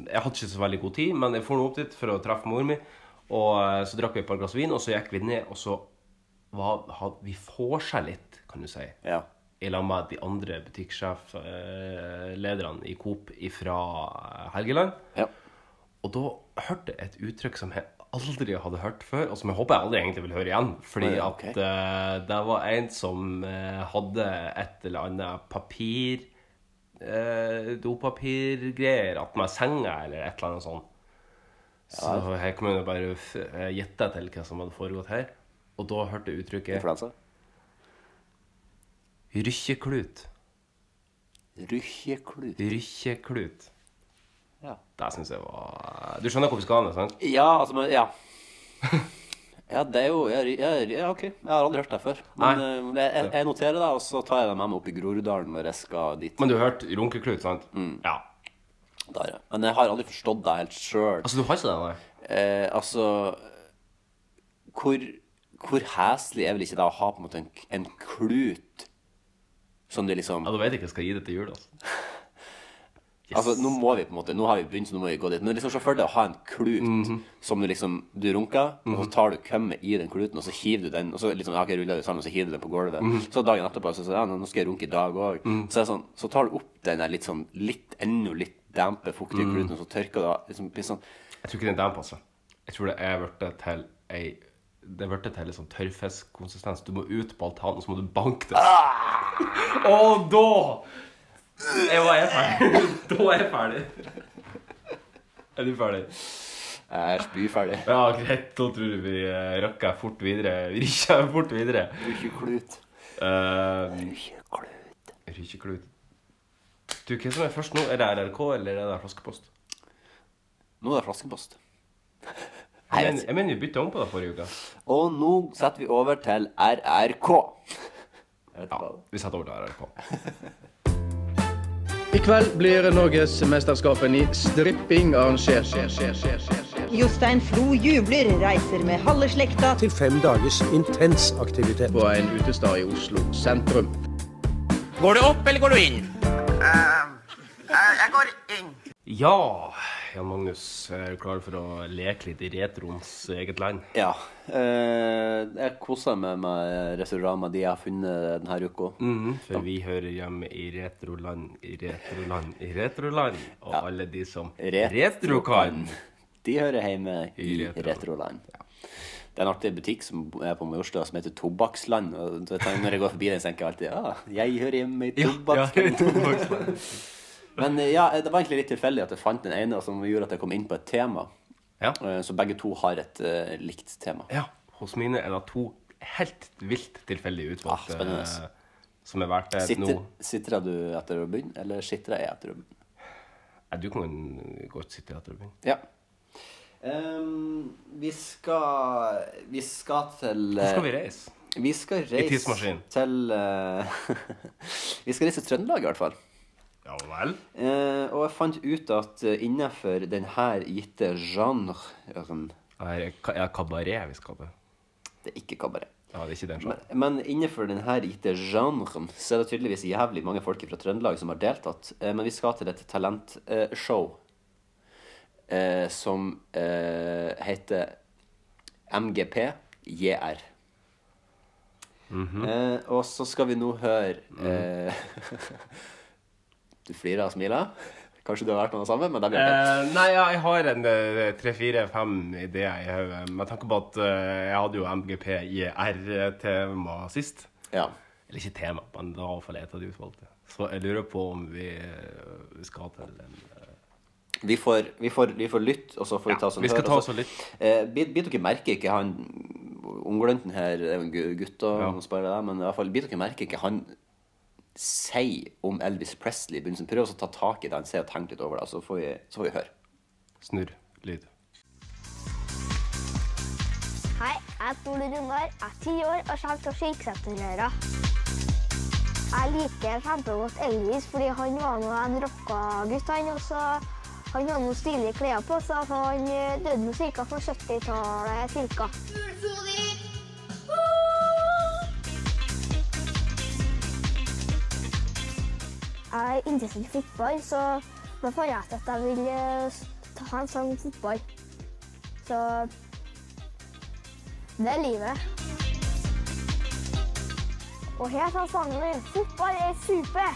Jeg hadde ikke så veldig god tid, men jeg for nå opp dit for å treffe mor mi. Og eh, så drakk vi et par glass vin, og så gikk vi ned, og så var, had, vi vorsa litt, kan du si. Ja. I lag med de andre butikksjeflederne i Coop fra Helgeland. ja. Og da hørte jeg et uttrykk som jeg aldri hadde hørt før, og som jeg håper jeg aldri egentlig vil høre igjen. Fordi oh, ja, okay. at uh, det var en som uh, hadde et eller annet papir uh, Dopapirgreier attmed senga, eller et eller annet sånt. Så her kan man jo bare eh, gjette til hva som hadde foregått her. Og da hørte jeg uttrykket Influensa? 'rykkeklut'. Rykkeklut. Rykkeklut. Ja. Det syns jeg var Du skjønner hvor vi skal hen, sant? Ja, altså, men Ja. [LAUGHS] Ja, det er jo Ja, ja, ok. Jeg har aldri hørt det før. Men eh, jeg, jeg noterer det, og så tar jeg det med meg opp i Groruddalen når jeg skal dit. Men du har hørt runkeklut, sant? Mm. Ja. Der, er. Men jeg har aldri forstått det helt sjøl. Altså, du har ikke det, nei? Eh, altså Hvor, hvor heslig er vel ikke det å ha på en måte en, en klut som det liksom Ja, Da vet jeg ikke hva jeg skal gi det til jul, altså. [LAUGHS] Altså, nå må vi på en måte Nå har vi begynt, så nå må vi gå dit. Men liksom se for deg å ha en klut Mhm. som du liksom Du runker, og så tar du kømmet i den kluten, og så hiver du den Og så liksom, ja, ok, ruller du sammen, og så hiver du den på gulvet. Mhm. Så dagen etterpå så sier ja, nå skal jeg runke i dag òg. Så, er det sånn, så tar du opp den der litt sånn litt enda litt dampe, fuktige Mhm. kluten, og så tørker du. Liksom, sånn Jeg tror ikke den damp, altså. Jeg tror det er blitt til ei det blitt til litt sånn tørrfiskkonsistens. Du må ut på altanen, så må du banke det. [LAUGHS] Og da Jeg var jeg ferdig. [LAUGHS] Da er jeg ferdig. Er du ferdig? Jeg er spyferdig. Ja, greit. Da tror jeg vi eh, rakker fort videre. Vi rykker fort videre. Rykkeklut. Uh, Rykkeklut. Rykkeklut. Du, hva som er først nå? Er det RRK, eller er det Flaskepost? Nå er det flaskepost. Jeg mener, jeg mener vi bytta om på det forrige uke. Og nå setter vi over til RRK. Ja, vi setter over til RRK. [LAUGHS] I kveld blir Norgesmesterskapen i stripping arrangert. Jostein Flo jubler, reiser med halve slekta til fem dagers intens aktivitet. På en utestad i Oslo sentrum. Går du opp, eller går du inn? Jeg går inn. Ja, Jan Magnus, er du klar for å leke litt i retroens eget land? Ja. Eh, jeg koser meg med restauranter de jeg har funnet denne uka. Mhm, for vi hører hjemme i retroland, i retroland, i retroland. Og alle de som retro kan. De hører hjemme i, I retro. Retroland. Det er en artig butikk som er på Majorstua som heter Tobakksland. Og når jeg går forbi den, tenker jeg alltid ja, jeg hører hjemme i Tobakksland. Men eh, ja, det var egentlig litt tilfeldig at jeg fant den ene som gjorde at jeg kom inn på et tema. Ja. Eh, Så begge to har et uh, likt tema. ja. Hos mine er det to helt vilt tilfeldig utvalgte Ah, spennende. som er verdt det nå. Sitter, sitrer du etter å begynne, eller sitrer jeg etter å begynne? Nei, du kan godt sitte etter å begynne. Ja. Um, vi skal Vi skal til Hvor skal vi reise? Vi skal reise til uh, [LAUGHS] Vi skal reise til Trøndelag, i hvert fall. Ja vel? Eh, og jeg fant ut at uh, innenfor denne gitte genren Er det kabaret vi skal til? Det er ikke kabaret. Ja, det er ikke den Men, men innenfor denne gitte genren så er det tydeligvis jævlig mange folk fra Trøndelag som har deltatt. Eh, men vi skal til et talentshow eh, som eh, heter MGP JR. eh, og så skal vi nå høre eh, [LAUGHS] Du flirer og smiler. Kanskje du har vært med noe sammen, men det blir ikke. Eh, nei, ja, jeg har en eh, tre-fire-fem ideer i hodet. Med tanke på at uh, jeg hadde jo MGP IR-tema sist. Ja. Eller ikke tema, men det var i hvert fall et av de utvalgte. Så jeg lurer på om vi skal til en Vi får, vi, får, vi får lytte, og så får vi ta oss en hør, ta oss en lytt. litt. Eh, Bit bit dere merke ikke han Ungglønten her det er jo en gutt, og Ja. spør det, men i hvert fall bit dere merke ikke han sier om Elvis Presley. Prøv å ta tak i det han sier, og tenke litt over det, så får vi, så får vi høre. Snurr lyd. Hei, jeg heter Ole Runar, jeg er ti år og kommer fra Kirkeseterøra. Jeg liker kjempegodt Elvis fordi han var nå en rocka gutt, han. også, han hadde noen stilige klær på seg, han eh, døde ca. på 70-tallet Jeg er interessert i fotball, så da fant jeg at jeg vil eh, ta en sang fotball. Så det er livet. Og her tar sangen min 'Fotball er super'.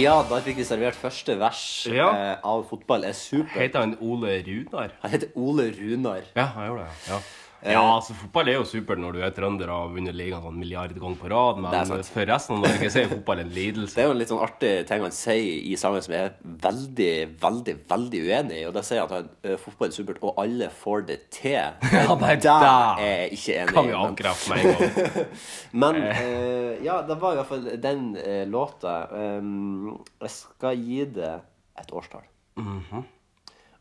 Ja, da fikk vi servert første vers Ja. eh, av 'Fotball er supert. Heter han Ole Runar? Han heter Ole Runar. Ja, han gjorde det. Ja. Ja, altså Fotball er jo supert når du er trønder og har vunnet ligaen sånn milliard ganger på rad, men for resten av Norge så er fotball en lidelse. [LAUGHS] Det er jo en litt sånn artig ting han sier i sangen som jeg er veldig, veldig veldig uenig i. Og Da sier han at eh, fotball er supert, og alle får det til. [LAUGHS] Ja, nei, det er jeg ikke enig Kan vi avkrefte med en gang. [LAUGHS] Men eh, ja, det var i hvert fall den eh, låta. Um, jeg skal gi det et årstall. Mhm.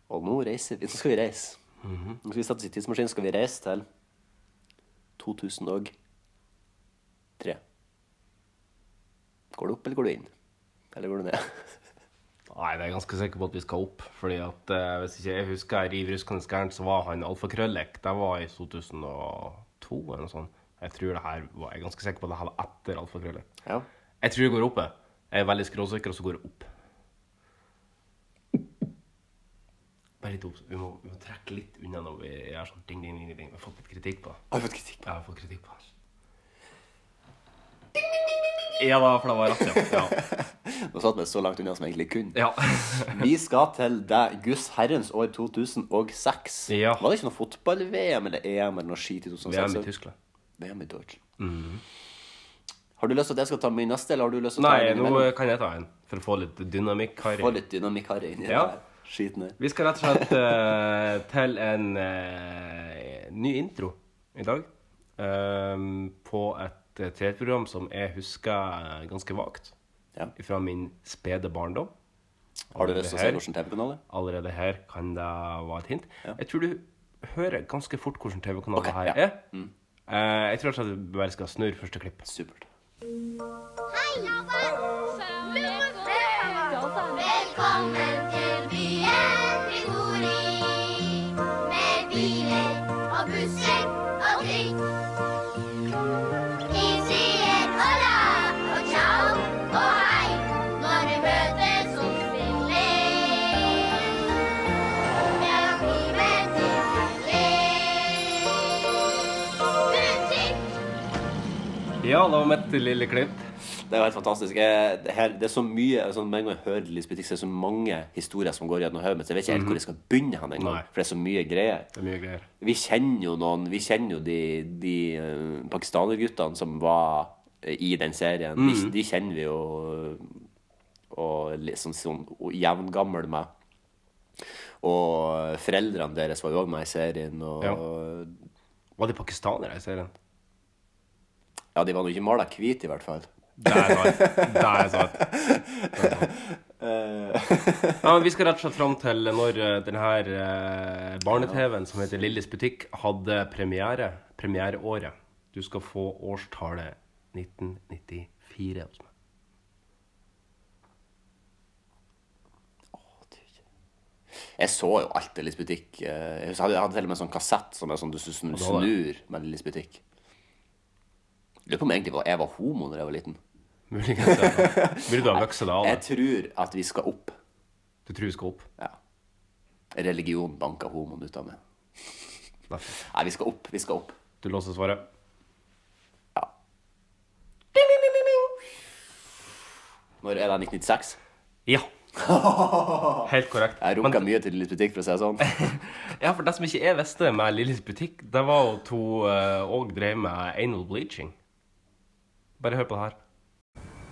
Og nå reiser vi. Nå skal vi reise. Mhm. Nå skal vi sette oss i tidsmaskinen, skal vi reise til 2003. Går du opp, eller går du inn? Eller går du ned? [LAUGHS] Nei, det er jeg ganske sikker på at vi skal opp. Fordi at eh, hvis ikke jeg husker riv ruskende gærent, så var han alfakrøllek. Det var i 2002 eller noe sånt. Jeg tror det her var, jeg er ganske sikker på at det her var etter alfakrøllek. Ja. Jeg tror det går opp. jeg. Jeg er veldig skråsikker, og så går det opp. Bare litt obs. Vi, må- vi må trekke litt unna når vi gjør sånn ding, ding, ding, ding. Vi har fått litt kritikk på det. Har du fått kritikk? Ja, jeg har fått kritikk på det. Ja da, for det var rett, ja. ja. [LAUGHS] Nå satt vi så langt unna som jeg egentlig kunne. Ja. [LAUGHS] vi skal til det Guds herrens år 2006. Ja. Var det ikke noe fotball-VM eller EM eller noe skit i 2006? VM i Tyskland. VM i Deutschland. Mhm. Har du lyst til at jeg skal ta min neste, eller har du lyst til å ta Nei, en nå kan jeg ta en, for å få litt dynamikk-harry. Få litt dynamikk-harry inn i Ja. det skiten ned. Vi skal rett og slett uh, til en uh, ny intro i dag. Um, på et TV-program som jeg husker ganske vagt. Ja. Fra min spede barndom. Har du lyst til å se hvilken TV-kanal er? Allerede her kan det være et hint. Ja. Jeg tror du hører ganske fort hvilken TV-kanal okay, det her ja. er. Eh, jeg tror at vi bare skal snurre første klipp. Supert. Velkommen Velkommen! byen Var mitt lille klipp. Det er jo helt fantastisk. Jeg, det, her, det er så mye altså, Med en gang jeg hører Lisbeth Dix, det er så mange historier som går gjennom hodet mitt. Jeg vet ikke helt hvor jeg skal begynne hen engang. For det er så mye greier. Det er mye greier. Vi kjenner jo noen Vi kjenner jo de, de uh, pakistanerguttene som var eh, i den serien. De, Mhm. de kjenner vi jo og liksom sånn jevngammel med. Og foreldrene deres var jo òg med i serien. Og Ja. Var de pakistanere i serien? Ja, de var nå ikke mala hvite, i hvert fall. Det er sant. Det er sant. Ja, men vi skal rett og slett fram til når eh, denne eh, barne-TV-en som heter Lillis butikk, hadde premiere. Premiereåret. Du skal få årstallet 1994 hos meg. Jeg så jo alt Lillis butikk. Eh, Jeg hadde, til og med en sånn kassett som er sånn du Ja, snur med Lillis butikk. Lurer på om egentlig var- jeg var homo da jeg var liten. Muligens. Vil du ha vokst deg av Jeg tror at vi skal opp. Du tror vi skal opp? Ja. Religion banker homoen ut av meg. Nei. Nei, vi skal opp. Vi skal opp. Du låser svaret? Ja. Når er det 1996? Ja. [LAUGHS] Helt korrekt. Jeg runka mye til Lillis butikk, for å si det sånn. [LAUGHS] Ja, for det som ikke jeg visste med Lillis butikk, det var at hun òg drev med anal bleaching. Bare hør på det her.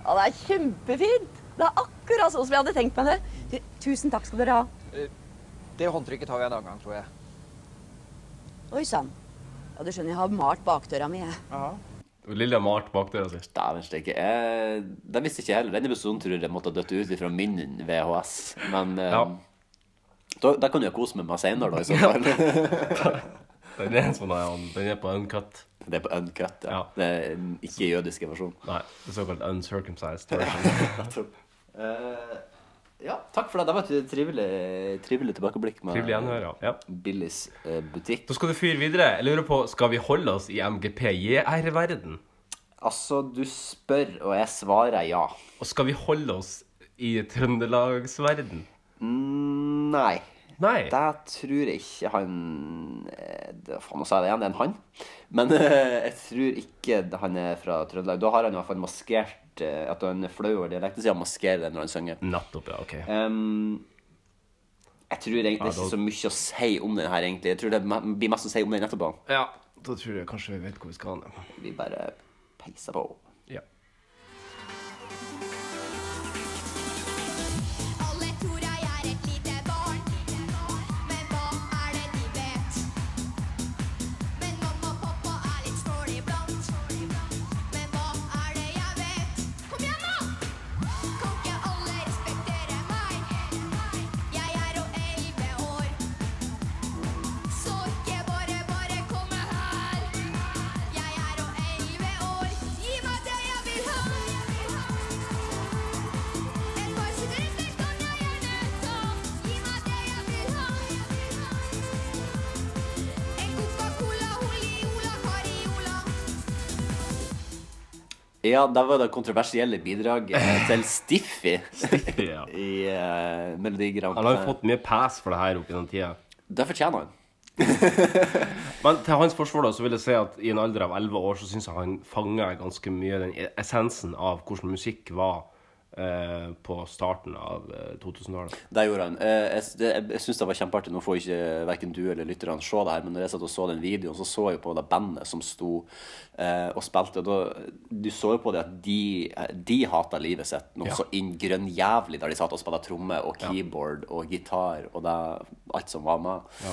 Ja, det er kjempefint. Det er akkurat sånn som jeg hadde tenkt meg det. Tusen takk skal dere ha. Det håndtrykket tar vi en annen gang, tror jeg. Oi sann. Ja, du skjønner, jeg har malt bakdøra mi, jeg. Og Lilja malt bakdøra si. Dæven steike. Det visste ikke jeg heller. Denne episoden tror jeg måtte ha dødd ut fra min VHS. Men eh, Ja. da, da kan jo kose med meg med senere, da, i så fall. [LAUGHS] [LAUGHS] Den er, sånn, ja, den er på uncut. Det er på uncut, ja. Det er en ikke-jødiske versjon. Nei, det er såkalt uncircumcised version. [LAUGHS] Eh, ja, takk for det. Det var et trivelig, trivelig tilbakeblikk med Trivelig gjenhør, ja. ja. Billis eh, butikk. Da skal du fyre videre. Jeg lurer på, skal vi holde oss i MGP-JR-verden? Altså, du spør, og jeg svarer ja. Og skal vi holde oss i Trøndelagsverden? Mm, nei. Nei. Det tror jeg ikke han eh, det- Faen, nå sa jeg det igjen. Det er en han. Men eh, jeg tror ikke han er fra Trøndelag. Da har han i hvert fall maskert eh, At han er flau over dialekten sin. Han maskerer det når han synger. Nettopp, ja, ok. um, jeg tror egentlig Ja, ikke så mye å si om den her, egentlig. Jeg tror det blir mest å si om den etterpå. Ja, da tror jeg kanskje vi vet hvor vi skal. Ja. Vi bare peiser på. Ja, det var det kontroversielle bidraget til Stiffy ja. [LAUGHS] i uh, Melodi Grand Han har jo fått mye pass for det her opp gjennom tida. Det fortjener han. [LAUGHS] Men til hans forsvar da, så vil jeg si at i en alder av 11 år så syns jeg han fanga ganske mye den essensen av hvordan musikk var eh, på starten av eh, 2000-tallet. Det gjorde han. Eh, Jeg, jeg, jeg syns det var kjempeartig. Nå får ikke verken du eller lytterne se det her, men når jeg satt og så den videoen, så så jeg på det bandet som sto eh, og spilte. Da, du så jo på det at de, de hata livet sitt noe Ja. så inn grønnjævlig der de satt og spilte tromme og keyboard og gitar og det, alt som var med.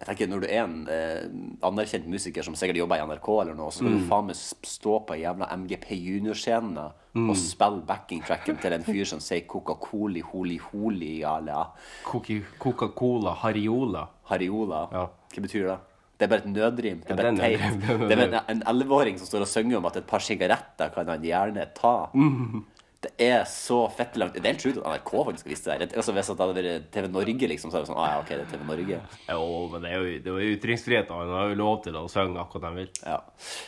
Jeg tenker Når du er en eh, anerkjent musiker som sikkert jobber i NRK, eller noe, så skal Mm. du faen meg stå på ei jævla MGP Junior-scene Mm. og spille backingtracken til en fyr som sier Coca-Coli, holi, holi, ja, Coca- Coca-Cola, Hariola. Hariola. Hva betyr det? Det er bare et nødrim. Det er bare er teit. det er en elleve-åring som står og synger om at et par sigaretter kan han gjerne ta. Mm. Det er så fett langt Det er helt sjukt at NRK faktisk visste det. der, Altså, hvis det hadde vært TV Norge, liksom, så er det sånn ah, ja, ok, det er TV Norge. Jo, men det er jo, det er jo ytringsfrihet. Han har jo lov til å synge akkurat han vil. Ja.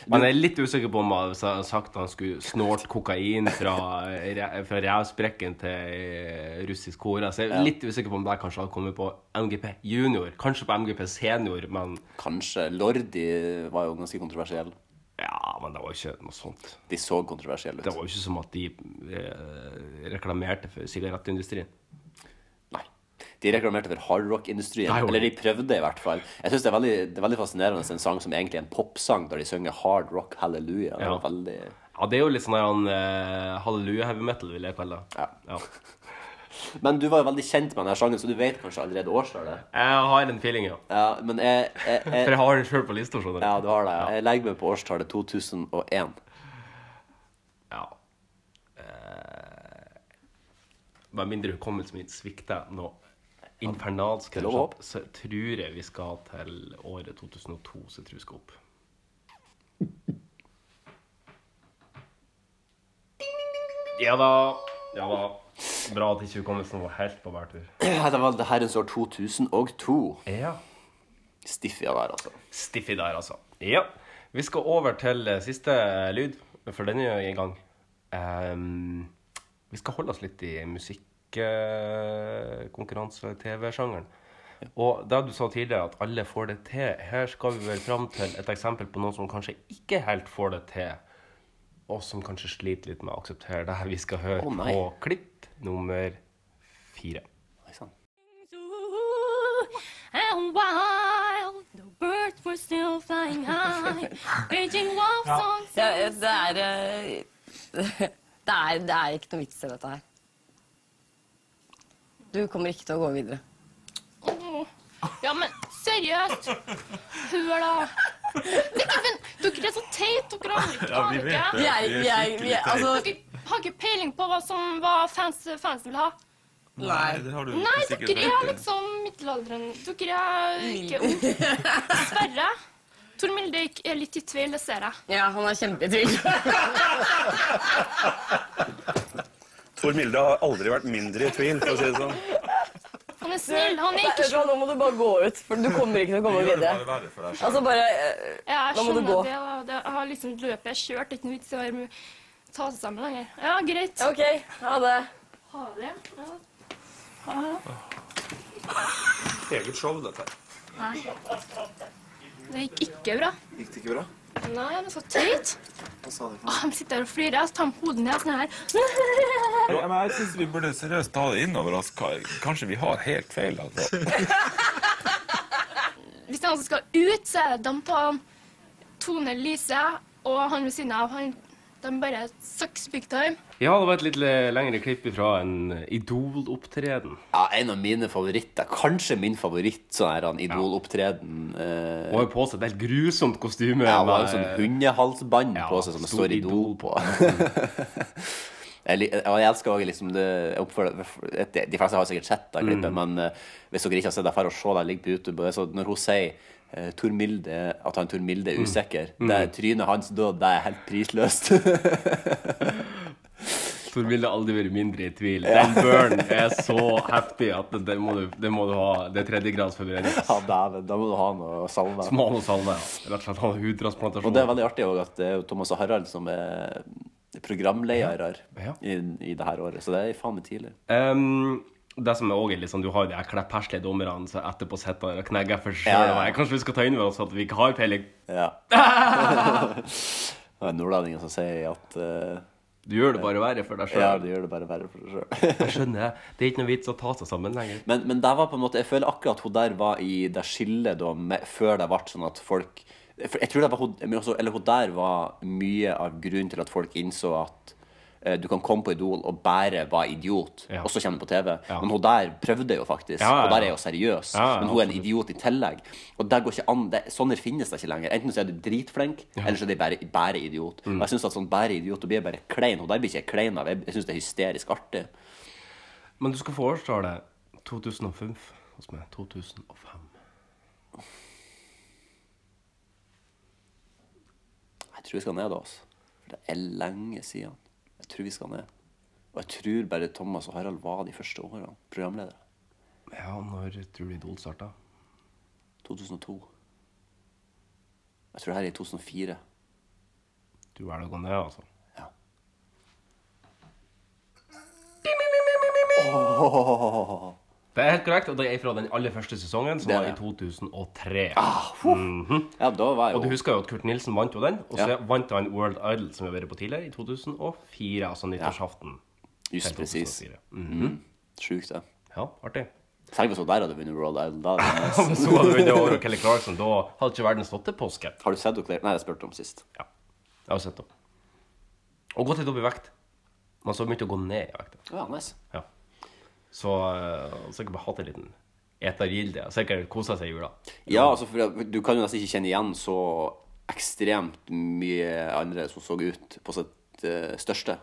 Men jeg er litt usikker på om han hadde sagt at han skulle snorte kokain fra, fra revsprekken til russisk kore. Så jeg er litt usikker på om det kanskje hadde kommet på MGP junior. Kanskje på MGP senior, men Kanskje. Lordi var jo ganske kontroversiell. Ja, men det var jo ikke noe sånt. De så kontroversielle ut. Det var jo ikke som at de eh, reklamerte for sigarettindustrien. De reklamerte for hardrock-industrien. Eller de prøvde, i hvert fall. Jeg synes det det er veldig fascinerende en sang som egentlig er en popsang, der de synger hard rock hallelujah. Det Ja. veldig Ja, det er jo litt sånn uh, eh, halleluja heavy metal, vil jeg kalle det. Ja. Men du var jo veldig kjent med denne sjangen, så du vet kanskje allerede årstallet? Jeg har en feeling, ja. Ja, men jeg, jeg, jeg For jeg har den sjøl på lista, Sånn. Ja, du har det. Jeg legger meg på årstallet 2001. Ja. Eh, Med mindre hukommelsen min svikter nå infernalsk, er så tror jeg vi skal til året 2002, så jeg tror vi skal opp. Ja da. Ja da. Bra at ikke hukommelsen var helt på hver tur. [CLEARS THROAT] Ja, det var det herrens år 2002. Ja. Stiffia der, altså. Stiffi der, altså. Ja. Vi skal over til eh, siste lyd, for den er i gang. Um, vi skal holde oss litt i musikkonkurranse-TV-sjangeren. Og da du sa tidligere at alle får det til, her skal vi vel fram til et eksempel på noen som kanskje ikke helt får det til, og som kanskje sliter litt med å akseptere det her vi skal høre oh, på klipp nummer fire. And wild, the birds were still flying high, [LAUGHS] raging love songs. Ja, det er eh, [LAUGHS] det er, det er ikke noe vits i dette her. Du kommer ikke til å gå videre. Oh, Ja, men seriøst. Hør, da. [LAUGHS] Dere, men, dere er så teite, dere aner ikke. Ja, vi vet det. Vi er- vi er- vi er- altså- har ikke peiling på hva som hva fans, fans vil ha. Nei, det har du Nei, sikkert dere er liksom middelalderen. Dere er ikke unge. Dessverre. Tor Milde er litt i tvil, det ser jeg. Ja, han er kjempetvil. [LAUGHS] Tor Milde har aldri vært mindre i tvil, for å si det sånn. Han er snill. Han er ikke sånn. Nå må du bare gå ut, for du kommer ikke til å komme videre. Altså bare eh, Ja, Nå må du skjønner gå. det. og det. Jeg har liksom løpet jeg kjørt. Det er ikke noe vits i å være med- ta seg sammen lenger. Ja, greit. OK, ha det. Ha det. Ja. Ha det. Eget show, dette her. Nei. Det gikk ikke bra. Gikk det ikke bra? Nei, men så teit. Hva sa du? Åh, Han sitter her og flirer. Jeg tar hodet ned sånn her. Ja, [LAUGHS] men jeg syns vi burde seriøst ta det innover oss. Kanskje vi har helt feil, altså. [LAUGHS] Hvis han skal ut, så er det dem på Tone Lise og han ved siden av. Han, de bare sucks big time. Ja, det var et litt lengre klipp fra en Idol-opptreden. Ja, En av mine favoritter. Kanskje min favoritt sånn her Idol-opptreden. Ja. Og har på seg et helt grusomt kostyme. ja, hun har jo sånn hundehalsbånd på seg som det står Idol på. [LAUGHS] jeg, jeg elsker også liksom det jeg oppfører, De fleste har sikkert sett det klippet, Mm. men eh, hvis dere ikke har sett det, dra og se det. ligger på YouTube. Og det er så, når hun sier eh, Tor Milde, at han Tor Milde er Mm. usikker, Mm. det er trynet hans da, det er helt prisløst. [LAUGHS] Tor Vilde har aldri vært mindre i tvil. Ja. Den burn er så heftig at det, må, du, det må du ha. Det er tredjegrads. Ja, dæven. Da må du ha noe salve. Smal og salve. ja. Rett og slett ha hudtransplantasjon. Og det er veldig artig òg at det er Thomas og Harald som er programledere Ja. i, i det her året. Så det er faen meg tidlig. Ehm, det som er også liksom, Du har jo de her kleppherslige dommerne som etterpå sitter og knegger for seg sjøl. ja. Kanskje vi skal ta inn over oss at vi ikke har peiling? Ja. [LAUGHS] [LAUGHS] Det er nordlendinger som sier at uh, Du gjør det bare verre for deg sjøl. Ja, du gjør det bare verre for deg sjøl. [LAUGHS] Jeg skjønner. Det er ikke noe vits å ta seg sammen lenger. Men, men var på en måte Jeg føler akkurat hun der var i det skillet da, med, før det ble sånn at folk Jeg tror det var hun Eller hun der var mye av grunnen til at folk innså at du kan komme på Idol og bare være idiot, og så kommer du på TV. Men hun der prøvde jo faktisk, Ja, ja, og der er jo seriøs. Ja, ja, men hun er en idiot i tillegg. Og det går ikke an. Det, sånne finnes det ikke lenger. Enten så er du dritflink, eller så er du bare, bare idiot. Mm. Og jeg syns at sånn bare idiot, du blir bare klein. Hun der blir ikke klein av. Jeg, syns det er hysterisk artig. Men du skal få årstallet 2005 hos meg. 2005. Jeg tror vi skal ned, altså. For det er lenge siden. Jeg tror vi skal ned. Og jeg tror bare Thomas og Harald var de første årene programledere. Ja, når tror du Idol starta? 2002. Jeg tror det her er i 2004. Du velger å gå ned, altså? Åh. Det er helt korrekt, og det er fra den aller første sesongen, som Det var i det. 2003. mm -hmm. Ja, da var jo Og du husker jo at Kurt Nilsen vant jo den, og så Ja. vant han World Idol, som vi har vært på tidligere, i 2004, altså nyttårsaften. Just til presis. 2004. Mhm. Mhm. Sjukt, det. Ja, artig. Tenk hvis hun der hadde vunnet World Idol. Da [LAUGHS] Hvis hun hadde vunnet over Kelly Clarkson, da hadde ikke verden stått til påske. Har du sett henne? Nei, jeg spurte om sist. Ja, jeg har sett henne. Og gått litt opp i vekt. Men så begynte å gå ned i vekt. Ja, nice. Ja. Så uh, sikkert bare hatt en liten etergilde. Sikkert kosa seg i jula. Ja, altså, for du kan jo nesten ikke kjenne igjen så ekstremt mye andre som så ut på sitt eh, største.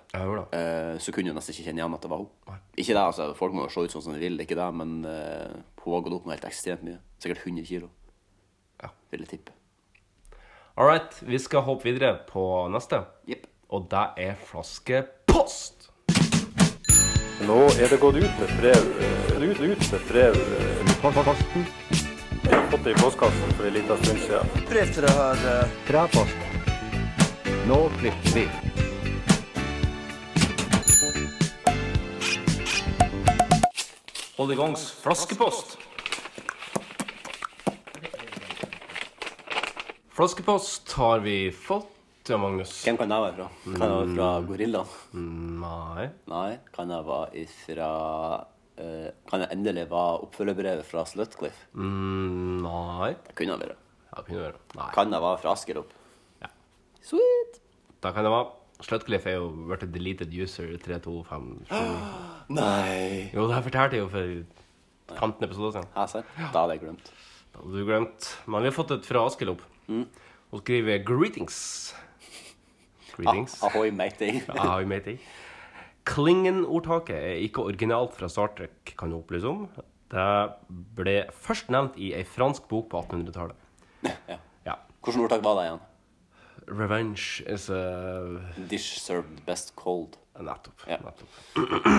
uh, så kunne du nesten ikke kjenne igjen at det var hun. Ikke det, altså. Folk må jo se ut sånn som de vil, ikke det, men uh, hun har gått opp med helt ekstremt mye. Sikkert 100 kilo. Ja. Vil jeg tippe. All right, vi skal hoppe videre på neste. Og det er flaskepost. Nå er det gått ut med brev eh, ut, ut med brev eh, Posten. Jeg har fått det i postkassen for en liten stund siden. Brev til det her. Fra posten. Nå flytter vi. Hold i gangs flaskepost. Flaskepost har vi fått, ja, Magnus. Hvem kan jeg være fra? Kan jeg være fra Gorillaen? Nei. Nei. Kan jeg være ifra uh, Kan jeg endelig være oppfølgerbrevet fra Slutcliffe? Mm, nei. Det kunne jeg være. Ja, kunne være. Nei. Kan jeg være fra Askerup? Da kan jeg være. Slutcliffe er jo blitt deleted user 3257. [GASPS] Nei. Jo, det her fortalte jeg jo for 15 episoder siden. Ja, sant. Da hadde jeg glemt. Da hadde du glemt. Men vi har fått et fra Askelop. Og skriver 'greetings'. Greetings. Ah, ahoy, matey. [LAUGHS] Ahoy, matey. Klingen-ordtaket er ikke originalt fra Star Trek, kan du opplyse om. Det ble først nevnt i ei fransk bok på 1800-tallet. Ja. Hvilket ordtak var det igjen? Revenge is a Dish served best cold. Nettopp. Ja. nettopp.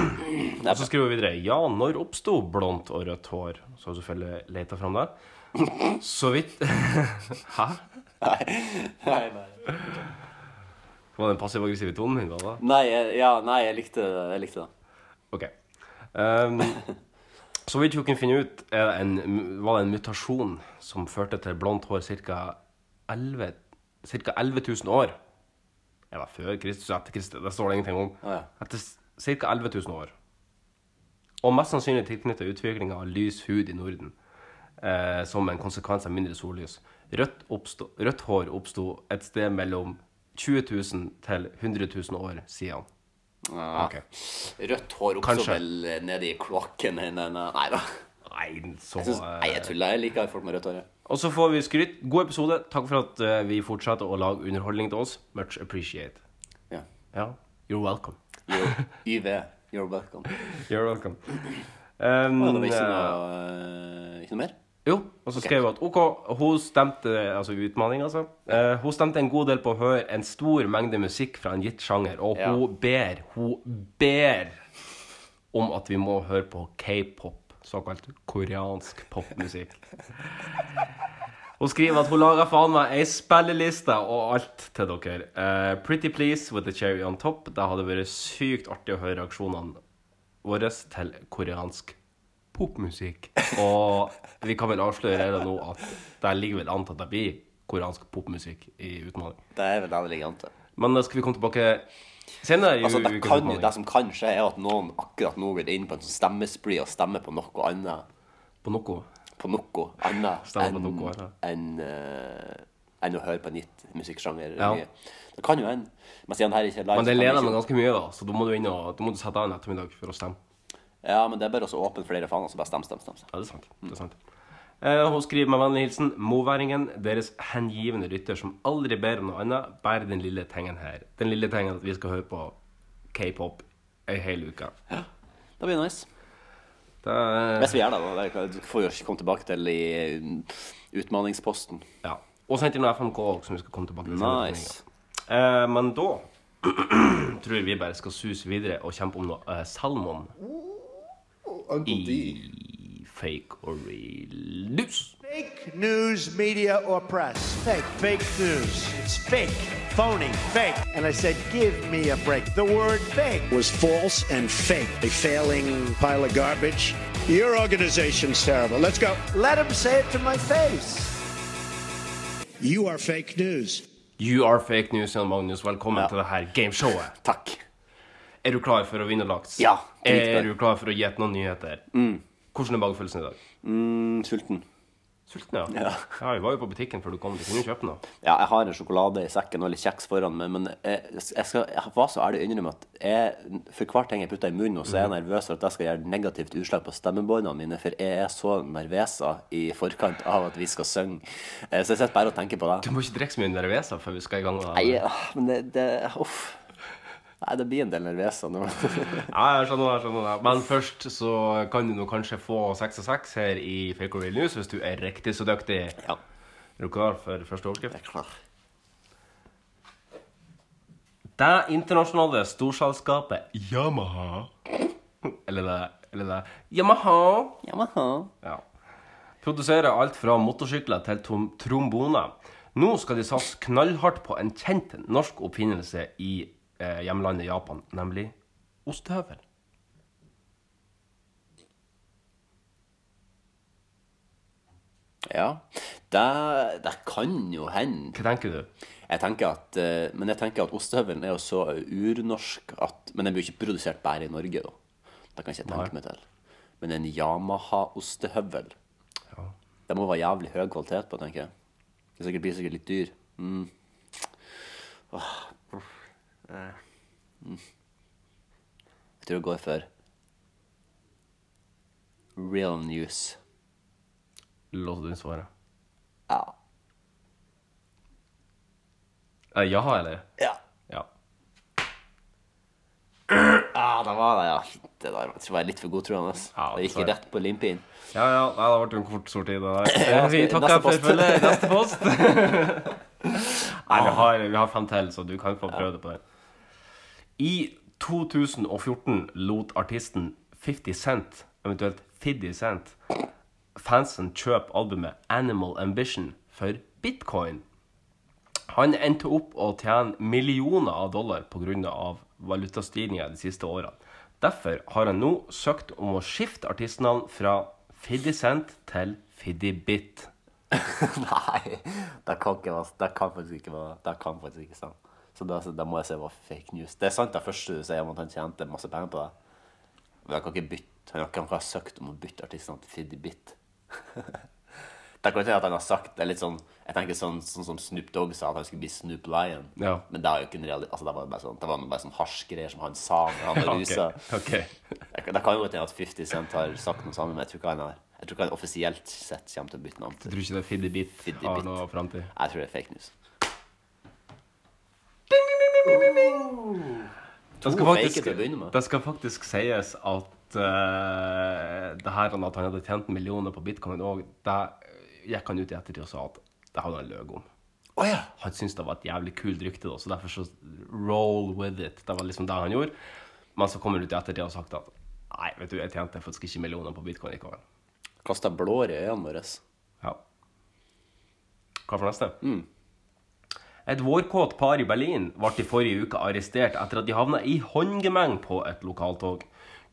[CLEARS THROAT] Og så skriver vi videre Ja, når oppsto blondt og rødt hår? Så har du selvfølgelig leita fram det. [LAUGHS] Så vidt [LAUGHS] Hæ? Nei, nei, nei. Var det tonen min? da? Nei, ja, nei, jeg likte. Jeg likte det. Ok. Um, [LAUGHS] så vidt hun kunne finne ut, en, var det en mutasjon som førte til blondt hår ca. 11, cirka 11 000 år. Det før Kristus og etter Kristus. Det står det ingenting om. Ja. Etter ca. 11 000 år. Og mest sannsynlig tilknyttet utviklinga av lys hud i Norden. Eh, som en konsekvens av mindre sollys. Rødt, oppstå, rødt hår oppsto et sted mellom 20 000 til 100 000 år siden. Ja. Okay. Rødt hår også vel eh, nede i kloakken Nei da. Nei, så Jeg, synes, nei, jeg tuller. Jeg liker folk med rødt hår. ja. Og så får vi skryt. God episode. Takk for at eh, vi fortsetter å lage underholdning til oss. Much appreciate. Ja. Ja. You're welcome. You're, [LAUGHS] YV. You're welcome. You're welcome. Um, var ikke eh, noe, ikke noe mer? Jo, og så okay. skrev hun at OK, hun stemte Altså utmaning, altså. Eh, hun stemte en god del på å høre en stor mengde musikk fra en gitt sjanger, og Ja. hun ber, hun ber om at vi må høre på k-pop, såkalt koreansk popmusikk. Hun skriver at hun lager faen meg ei spilleliste og alt til dere. Uh, Pretty Please with the cherry on top. Det hadde vært sykt artig å høre reaksjonene våre til koreansk popmusikk. Og vi kan vel avsløre det nå at det ligger vel an til at det blir koreansk popmusikk i utmaning. Det er vel det det ligger an til. Men da skal vi komme tilbake senere i Altså, det, ukens kan, det som kan skje, er at noen akkurat nå går inn på en sånn stemmespree og stemmer på noe annet. På noe? På noe annet enn en, uh, enn, eh, å høre på en gitt musikksjanger. Ja. Det kan jo hende. Men siden her ikke er live, Men det leder meg ganske mye, da, så da må du inn og da må du sette av en ettermiddag for å stemme. Ja, men det er bare å åpne flere faner, så bare stem, stem, stem. Ja, det er sant. Det er sant. Eh, hun skriver med vennlig hilsen moværingen, deres hengivende rytter som aldri ber om noe annet, bare den lille tingen her. Den lille tingen at vi skal høre på k-pop ei hel uke. Ja, Det blir nice. Det, Hvis vi gjør det, da. Det får jo komme tilbake til i mm, utmanningsposten. Ja. Og sendt inn noe FMK også, som vi skal komme tilbake til. Nice. Eh, men da [CLEARS THROAT] tror jeg vi bare skal suse videre og kjempe om noe eh, salmon i fake or real news. Fake news, media, or press. Fake. Fake news. It's fake. Phony. Fake. And I said, give me a break. The word fake was false and fake. A failing pile of garbage. Your organization's terrible. Let's go. Let him say it to my face. You are fake news. You are fake news, Jan Magnus. Velkommen til det her gameshowet. Takk. Er du klar for å vinne laks? Ja, Er du klar for å gjette noen nyheter? Mm. Hvordan er magefølelsen i dag? Mm, sulten. Sulten, ja. Ja. ja. Vi var jo på butikken før du kom. Du kunne jo kjøpe noe. Ja, jeg har en sjokolade i sekken og litt kjeks foran meg, men jeg, jeg, skal, jeg var så ærlig å innrømme at jeg, for hver ting jeg putter i munnen, så er jeg nervøs for at jeg skal gjøre negativt utslag på stemmebåndene mine, for jeg er så nervøsa i forkant av at vi skal synge. Eh, Så jeg sitter bare og tenker på det. Du må ikke drikke så mye nervesa før vi skal i gang. Nei, men det, det Uff. Nei, det blir en del nervøse nå. [LAUGHS] Ja, jeg skjønner det. jeg skjønner det. Men først så kan du nå kanskje få seks og seks her i Fake or Real News hvis du er riktig så dyktig. Ja. Er du klar for første overskrift? Jeg er klar. Det internasjonale storselskapet Yamaha Eller det, eller det Yamaha. Yamaha. Ja. Produserer alt fra motorsykler til tromboner. Nå skal de satse knallhardt på en kjent norsk oppfinnelse i eh, hjemlandet Japan, nemlig ostehøvel. Ja. Det, det kan jo hende. Hva tenker du? Jeg tenker at, eh, men jeg tenker at ostehøvelen er jo så urnorsk at Men den blir jo ikke produsert bare i Norge, da. Det kan ikke jeg tenke Nei. meg til. Men en Yamaha-ostehøvel Det må være jævlig høy kvalitet på, tenker jeg. Det sikkert blir sikkert litt dyr. Mm. Åh. Mm. Jeg tror det går for real news. Låste du inn svaret? Ja. Eh, ja, eller? Ja. Ja. Ah, det var det, ja. Det der jeg tror jeg er litt for godtroende. det gikk rett på limpinn. Ja, ja. Nei, det ble en kort sorti, det der. Ja, Eh, Vi takker for følget. Neste post. [LAUGHS] [LAUGHS] Nei, vi har, vi har fem til, så du kan få prøve det på den. I 2014 lot artisten 50 Cent, eventuelt 50 Cent, fansen kjøpe albumet Animal Ambition for bitcoin. Han endte opp å tjene millioner av dollar pga. valutastigninger de siste årene. Derfor har han nå søkt om å skifte artistnavn fra 50 Cent til 50 Bit. [LAUGHS] Nei, det kan, ikke det kan faktisk ikke være Det kan faktisk ikke stemme. Så da, så da må jeg si var fake news. Det er sant det første du sier om at han tjente masse penger på det. Men han kan ikke bytte Han kan ikke ha søkt om å bytte artistnavn til Fiddy Bit. det kan ikke at han har sagt det er litt sånn Jeg tenker sånn, sånn som Snoop Dogg sa, at han skulle bli Snoop Lion. Ja. Men det er jo ikke en realitet. Altså, det var bare sånn, det var bare sånn hasjgreier som han sa når han [LAUGHS] var rusa. [LAUGHS] Det, det kan jo hende at 50 Cent har sagt noe sammen, men jeg tror ikke han har Jeg tror ikke han offisielt sett kommer til å bytte navn Jeg tror ikke det er 50 Bit Fiddy har noe framtid. Jeg tror det er fake news. Det skal, faktisk, det skal faktisk sies at uh, det her at han hadde tjent millioner på bitcoin òg, det gikk han ut i ettertid og sa at det hadde han løyet om. Han syntes det var et jævlig kult rykte, da, så derfor så roll with it. Det var liksom det han gjorde. Men så kommer han ut i ettertid og sagt at nei, vet du, jeg tjente faktisk ikke millioner på bitcoin likevel. Kasta blår i øynene våre. Ja. Hva for neste? Et vårkåt par i Berlin ble i forrige uke arrestert etter at de havna i håndgemeng på et lokaltog.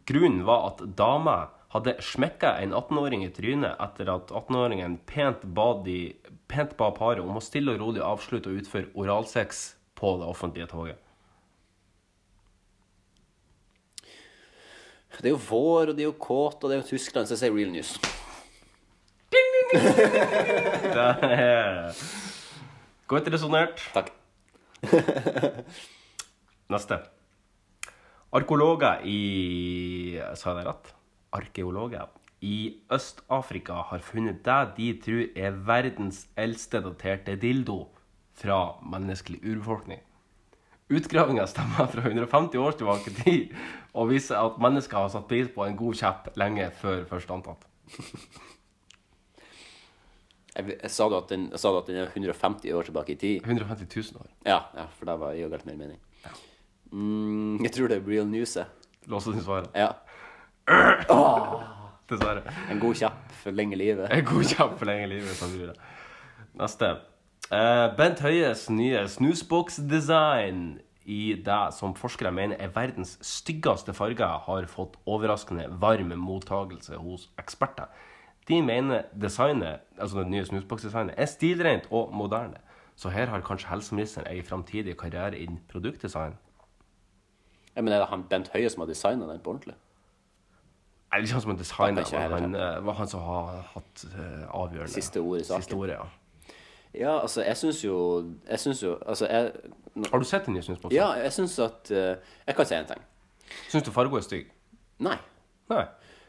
Grunnen var at dama hadde smekka en 18-åring i trynet etter at 18-åringen pent pent ba paret om å stille og rolig avslutte og utføre oralsex på det offentlige toget. Det er jo vår, og det er jo kåt, og det er jo Tyskland, så jeg sier real news. [LAUGHS] Det er godt resonnert. Takk. [LAUGHS] Neste. Arkeologer i Sa jeg det rett? Arkeologer i Øst-Afrika har funnet det de tror er verdens eldste daterte dildo fra menneskelig urbefolkning. Utgravinga stemmer fra 150 år tilbake i tid og viser at mennesker har satt pris på en god kjepp lenge før først antatt. [LAUGHS] Jeg, jeg, sa du at den, sa du at den er 150 år tilbake i tid? 150 000 år. Ja, ja for det var jo galt mer mening. Mm, jeg tror det er real news, Låse du svaret? Ja. [CLEARS THROAT] Dessverre. En god kjapp for lenge livet. En god kjapp for lenge livet, sannsynligvis. Neste. Uh, Bent Høies nye snusboksdesign i det som forskere mener er verdens styggeste farger, har fått overraskende varm mottagelse hos eksperter. De mener designet, altså det nye snusboksdesignet er stilrent og moderne. Så her har kanskje helseministeren en framtidig karriere innen produktdesign. Ja, men er det han Bent Høie som har designa den på ordentlig? Er det ikke han som har jeg men han, eh, var han som har hatt eh, avgjørende Siste ord i saken. Siste ordet, ja. Ja, altså, jeg syns jo Jeg syns jo Altså, jeg Har du sett den nye snusboksen? Ja, jeg syns at uh, Jeg kan si en ting. Syns du fargo er stygg? Nei. Nei.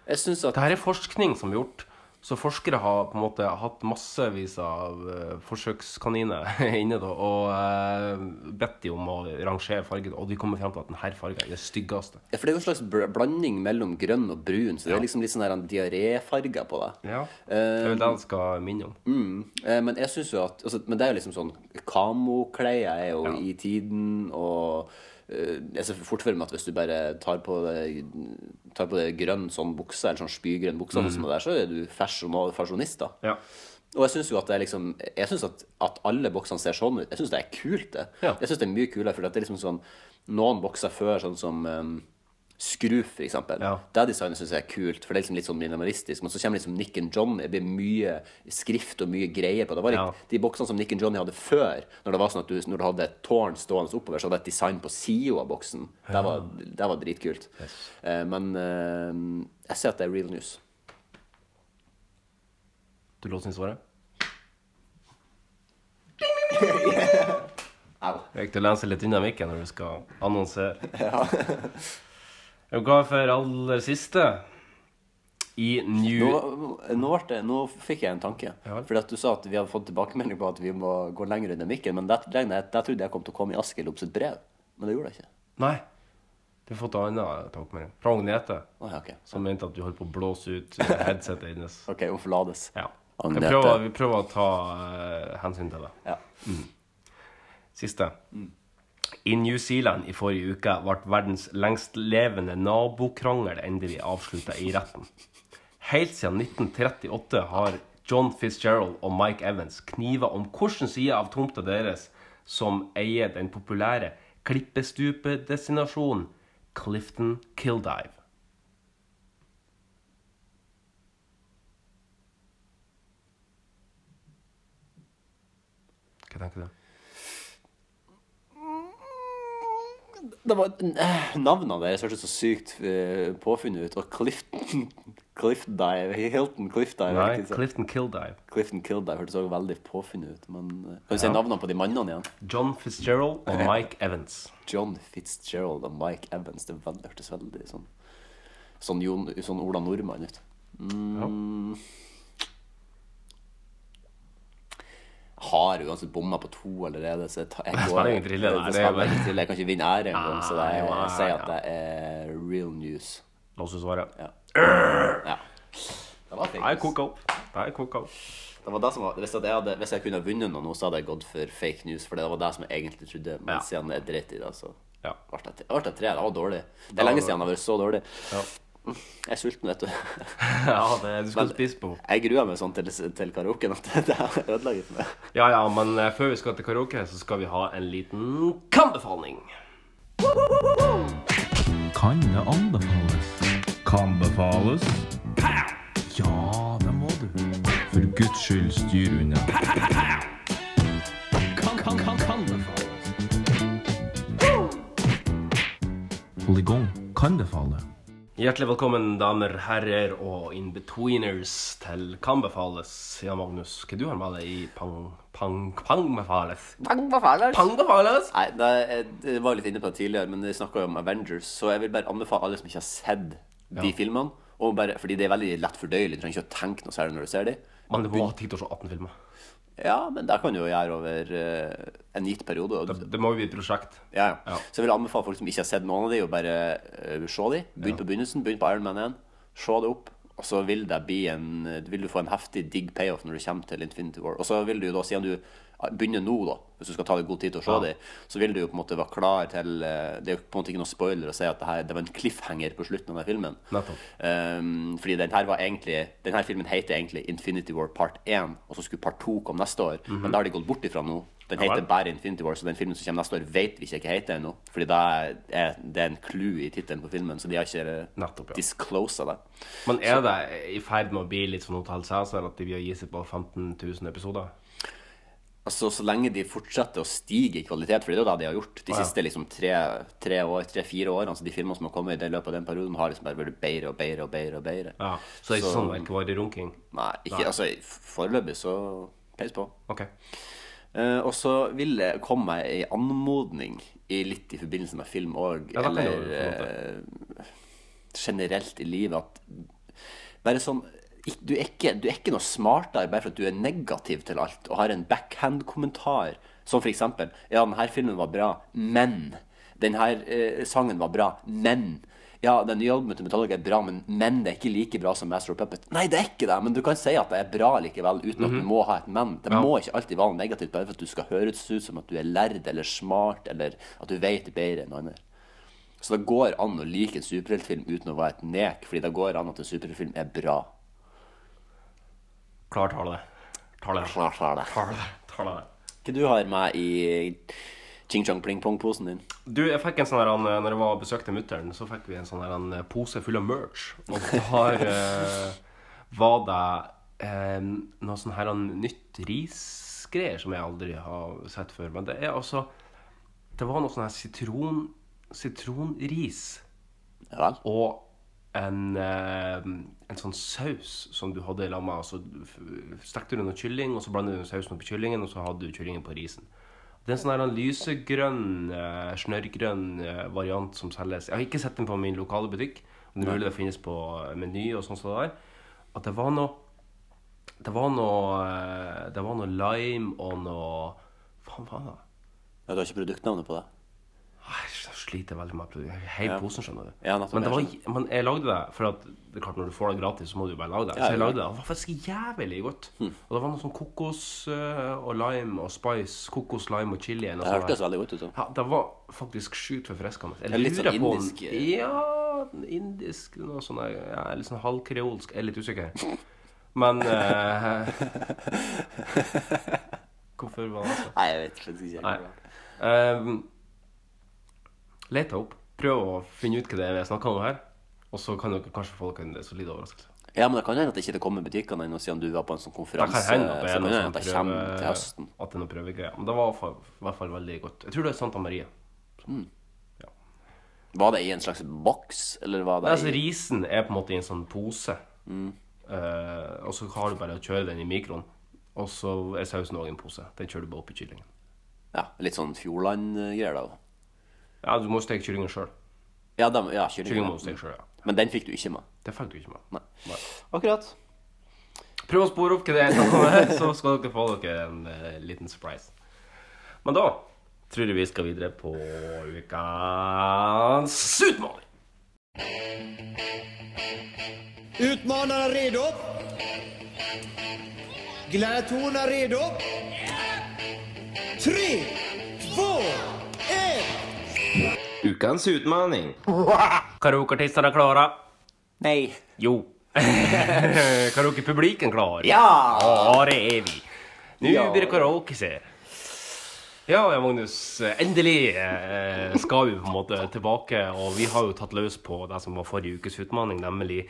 Jeg syns at Dette er forskning som er gjort. Så forskere har på en måte hatt massevis av eh, forsøkskaniner [LAUGHS] inne da, og uh, bedt de om å rangere fargen, og de kommer frem til at denne fargen er det styggeste. Ja, for det er jo en slags bl- blanding mellom grønn og brun, så det er liksom litt sånn her diaréfarger på det. Ja. Det er vel det han skal minne om. Mm. Eh, Men jeg synes jo at altså, Men det er jo liksom sånn Kamoklær er jo i tiden, og eh, Jeg ser fort for meg at hvis du bare tar på det, tar på deg grønn sånn bukse, eller sånn spygrønn bukse, Mm. sånn der, så er du fasjonist, da. Ja. Og jeg syns jo at det er liksom Jeg synes at, at alle boksene ser sånn ut. Jeg syns det er kult, det. Jeg synes det er mye kulere, for det er liksom sånn Noen bokser før, sånn som um, Skru, for eksempel. Det designet syns jeg er kult, for det er liksom litt sånn minimalistisk. Men så kommer liksom Nick and Johnny. Det blir mye skrift og mye greier på det. var var Ja. De boksene som Nick and Johnny hadde før, når det var sånn at du, når du hadde et tårn stående oppover, så hadde det et design på sida av boksen. Det var, det var dritkult. Eh, men eh, jeg ser at det er real news. Du låser inn svaret? Det er viktig å lese litt unna mikken når du skal annonsere. [LAUGHS] Ja. Jeg hva for aller siste i New Nå, nå, det, nå fikk jeg en tanke. Fordi at Du sa at vi hadde fått tilbakemelding på at vi må gå lenger under mikken. Men der, der, trodde jeg kom til å komme i Askild opp sitt brev. Men det gjorde jeg ikke. Nei. Du har fått en annen tilbakemelding. Fra Agnete. Oh, ja, ok. Som mente at du holdt på å blåse ut eh, [LAUGHS] headsetet hennes. OK, hun forlates. Ja. Prøver, vi prøver å ta uh, hensyn til det. Ja. Mm. Siste. I New Zealand i forrige uke ble verdens lengstlevende nabokrangel endelig avslutta i retten. Helt siden 1938 har John Fitzgerald og Mike Evans kniva om hvilken side av tomta deres som eier den populære klippestupedestinasjonen Clifton Kildive. Hva tenker du? Det var, eh, Navnene deres hørtes så sykt eh, påfunnet ut. Og Clifton Cliffdive Hilton Cliffdive. Nei? Clifton Kildive. Clifton Kildive hørtes også veldig påfunnet ut. Men eh, kan du si navnene på de mannene igjen? John Fitzgerald og [LAUGHS] Mike Evans. John Fitzgerald og Mike Evans. Det hørtes veldig sånn Sånn, Jon, sånn Ola Nordmann ut. Mm. Har uansett bomma på to allerede, så jeg, tar- jeg Det går spiller ingen trille, Det det er spiller ingen trille. Jeg kan ikke vinne ære engang, så jeg, Nei, jeg sier at det er real news. La du svare. Ja. ja. Det var fake news. koka opp. Nei, koka opp. Det var det som var, hvis, jeg hadde, hvis jeg kunne ha vunnet noe nå, så hadde jeg gått for fake news. For det var det som jeg egentlig trodde. Men Ja. siden jeg dreit i det, så ble ja. det tre. Det var dårlig. Det Det er lenge siden det har vært så dårlig. Ja. Jeg er sulten, vet du. [LAUGHS] Ja, det, du skal Men spise på. Jeg gruer meg sånn til, til karaoken at det har ødelegget for meg. Ja, ja, men eh, før vi skal til karaoke, så skal vi ha en liten kan-befaling. Kan det anbefales? Kan befales? Ja, det må du. For Guds skyld, styr unna. Kan, kan, kan, kan befales. Hold i gang. Kan befale. Hjertelig velkommen, damer, herrer og in-betweeners til Kan befales. Jan Magnus, hva du har med deg i Pang... Pang... Pang befales? Pang befales. Pang befales? Nei, det, det var litt inne på det tidligere, men vi snakka jo om Avengers, så jeg vil bare anbefale alle som ikke har sett de Ja. filmene. Bare, fordi det er veldig lett fordøyelig. Du trenger ikke å tenke noe særlig når du ser dem. Men det må ha tid til å se 18 filmer. Ja, men det kan du jo gjøre over eh, en gitt periode. Det, det må jo bli et prosjekt. Ja, ja. Så jeg vil anbefale folk som ikke har sett noen av de, å bare uh, se de. Begynn på begynnelsen, begynn på Iron Man 1. Se det opp. Og så vil det bli en eh, Vil du få en heftig digg payoff når du kommer til Infinity War. Og så vil du jo da, siden du begynner nå, da, hvis du skal ta deg god tid til å se Ja. dem, så vil du jo på en måte være klar til eh, Det er jo på en måte ikke noe spoiler å si at det, her, det var en cliffhanger på slutten av den filmen. Um, fordi den her var egentlig Den her filmen heter egentlig Infinity War part 1, og så skulle part 2 komme neste år. Mhm. Men da har de gått bort ifra nå. Den Ja heter bare Infinity War, så den filmen som kommer neste år, vet vi ikke hva heter ennå. Fordi det er det er en clue i tittelen på filmen, så de har ikke Nettopp, ja. disclosa det. Men er Så- det i ferd med å bli litt sånn Hotell Cæsar at de vil gi seg på 15 000 episoder? Altså, Så lenge de fortsetter å stige i kvalitet, for det er jo det de har gjort de siste liksom tre, tre år, tre-fire årene. Altså, de filmene som har kommet i det løpet av den perioden, har liksom bare blitt bedre og bedre og bedre. og bedre. Ja, Så det er ikke sånn merkevarig runking? Nei, ikke, Nei. altså foreløpig så peis på. Ok. Uh, og så vil det komme ei anmodning i litt i forbindelse med film òg, Ja, eller eh, generelt i livet, at bare sånn du er, ikke, du er ikke noe smartere bare for at du er negativ til alt og har en backhand-kommentar. Som eksempel Ja, denne filmen var bra, men Denne eh, sangen var bra, men Ja, den nye albumet til Metallica er bra, men, men det er ikke like bra som Master of Puppet. Nei, det er ikke det, men du kan si at det er bra likevel, uten at du Mhm. må ha et men. Det Ja. må ikke alltid være negativt bare for at du skal høres ut som at du er lærd eller smart, eller at du vet bedre enn andre. Så det går an å like en superheltfilm uten å være et nek, fordi det går an at en superheltfilm er bra. Klar tale. Tale. Klar tale. Tale. Tale. Hva du har med i Ching Chong Pling Pong-posen din? Du, jeg fikk en sånn her, når jeg var og besøkte mutter'n, så fikk vi en sånn her, en pose full av merch. Og der eh, var det eh, noe sånn her nytt risgreier som jeg aldri har sett før. Men det er altså Det var noe sånn her sitron, sitronris. Og en, eh, en sånn saus som du hadde i lamma. Og så stekte du noe kylling, og så blandet du sausen oppi kyllingen, og så hadde du kyllingen på risen. Det er en sånn her en lysegrønn, eh, snørrgrønn eh, variant som selges. Jeg har ikke sett den på min lokale butikk. Men det er mulig det finnes på Meny og sånn som det der. At det var noe Det var noe eh, Det var noe lime og noe Faen, var det? Ja, Du har ikke produktnavnet på det? Jeg sliter veldig med hele Ja. posen, skjønner du. Ja, men, var, men jeg lagde det for at det er klart når du får det gratis, så må du bare lage det. Ja, så jeg lagde det. Det var faktisk jævlig godt. Og det var noe sånn kokos øh, og lime og spice. Kokos, lime og chili. Det hørtes veldig godt ut. Så. Ja, det var faktisk sjukt forfriskende. Jeg litt sånn på om- indisk, eh. Ja, indisk Noe der, ja, litt sånn halvkreolsk. Jeg er litt usikker. Men eh, [LAUGHS] Hvorfor var det sånn? Nei, jeg vet faktisk ikke. Nei. Um, Let opp. Prøv å finne ut hva det er vi snakker om her. Og så kan dere kanskje få dere en solid overraskelse. Ja, men det kan hende at det ikke kommer butikkene ennå, siden du var på en sånn Det konferanse. kan hende at det er noe kan sånn det kommer til høsten. at det er noe prøvegreier. Men det var i hvert fall- veldig godt. Jeg tror det er Santa Maria. Var det i en slags boks, eller var det Nei, altså, risen er på en måte i en sånn pose. Eh, og så har du bare å kjøre den i mikroen. Og så er sausen òg en pose. Den kjører du bare opp i kyllingen. Ja, litt sånn Fjordland-greier, da? Ja, du må steke kyllingen sjøl. Ja, de, ja kyllingen. må du steke sjøl, ja. Men den fikk du ikke med? Det fikk du ikke med. Nei. Akkurat. Prøv å spore opp hva det er, jeg om så skal dere få dere en uh, liten surprise. Men da tror jeg vi skal videre på ukens utfordring. Utmanarna redo? Gladiatorerna redo? Tre, två, ett! Ukens utmaning. Karaokeartistene er klare. Nei. Jo. [LAUGHS] Karaokepubliken klar. Ja! Ja, det er vi. Nå Ja. blir det karaoke, ser Ja, ja, Magnus. Endelig eh, skal vi på en måte tilbake, og vi har jo tatt løs på det som var forrige ukes utfordring, nemlig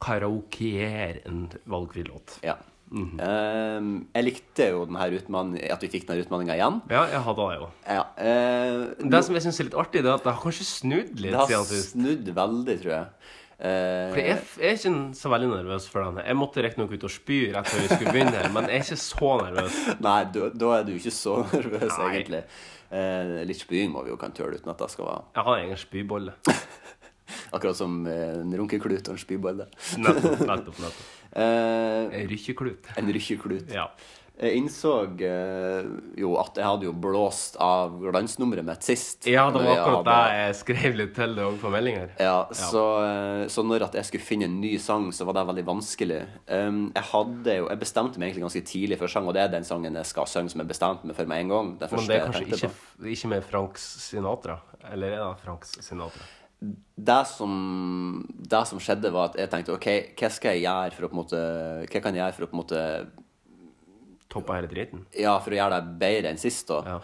karaokeer en valgfri låt. Ja. Mhm. Ehm, jeg likte jo at vi fikk denne utmanninga igjen. Ja, jeg hadde det jo. Ja, uh, Det som jeg syns er litt artig, det er at det har kanskje snudd litt det har snudd veldig, tror jeg. For Fordi jeg, jeg er ikke så veldig nervøs for den. Jeg måtte riktignok ut og spy rett før vi skulle begynne, her, men jeg er ikke så nervøs. [LAUGHS] Nei, da, da er du ikke så nervøs, Nei. egentlig. Eh, litt spying må vi jo kan tøle uten at det skal være Jeg har egen spybolle. [LAUGHS] Akkurat som eh, en runkeklut og en spybolle. Nettopp, nettopp, nettopp. [LAUGHS] Eh, En rykkeklut. En rykkeklut. Ja. Jeg innså eh, jo at jeg hadde jo blåst av glansnummeret mitt sist. Ja, det var akkurat det jeg skrev litt til det òg på meldinger. Ja, så, eh, så når at jeg skulle finne en ny sang, så var det veldig vanskelig. Um, jeg hadde jo, jeg bestemte meg egentlig ganske tidlig for sang, og det er den sangen jeg skal synge som jeg bestemte meg for med en gang. Det Men det er kanskje ikke, ikke med Frank Sinatra? Eller er det Frank Sinatra? Det som, det som skjedde, var at jeg tenkte OK, hva skal jeg gjøre for å på en måte Hva kan jeg gjøre for å på en måte Toppe hele driten? Ja, for å gjøre det bedre enn sist, da.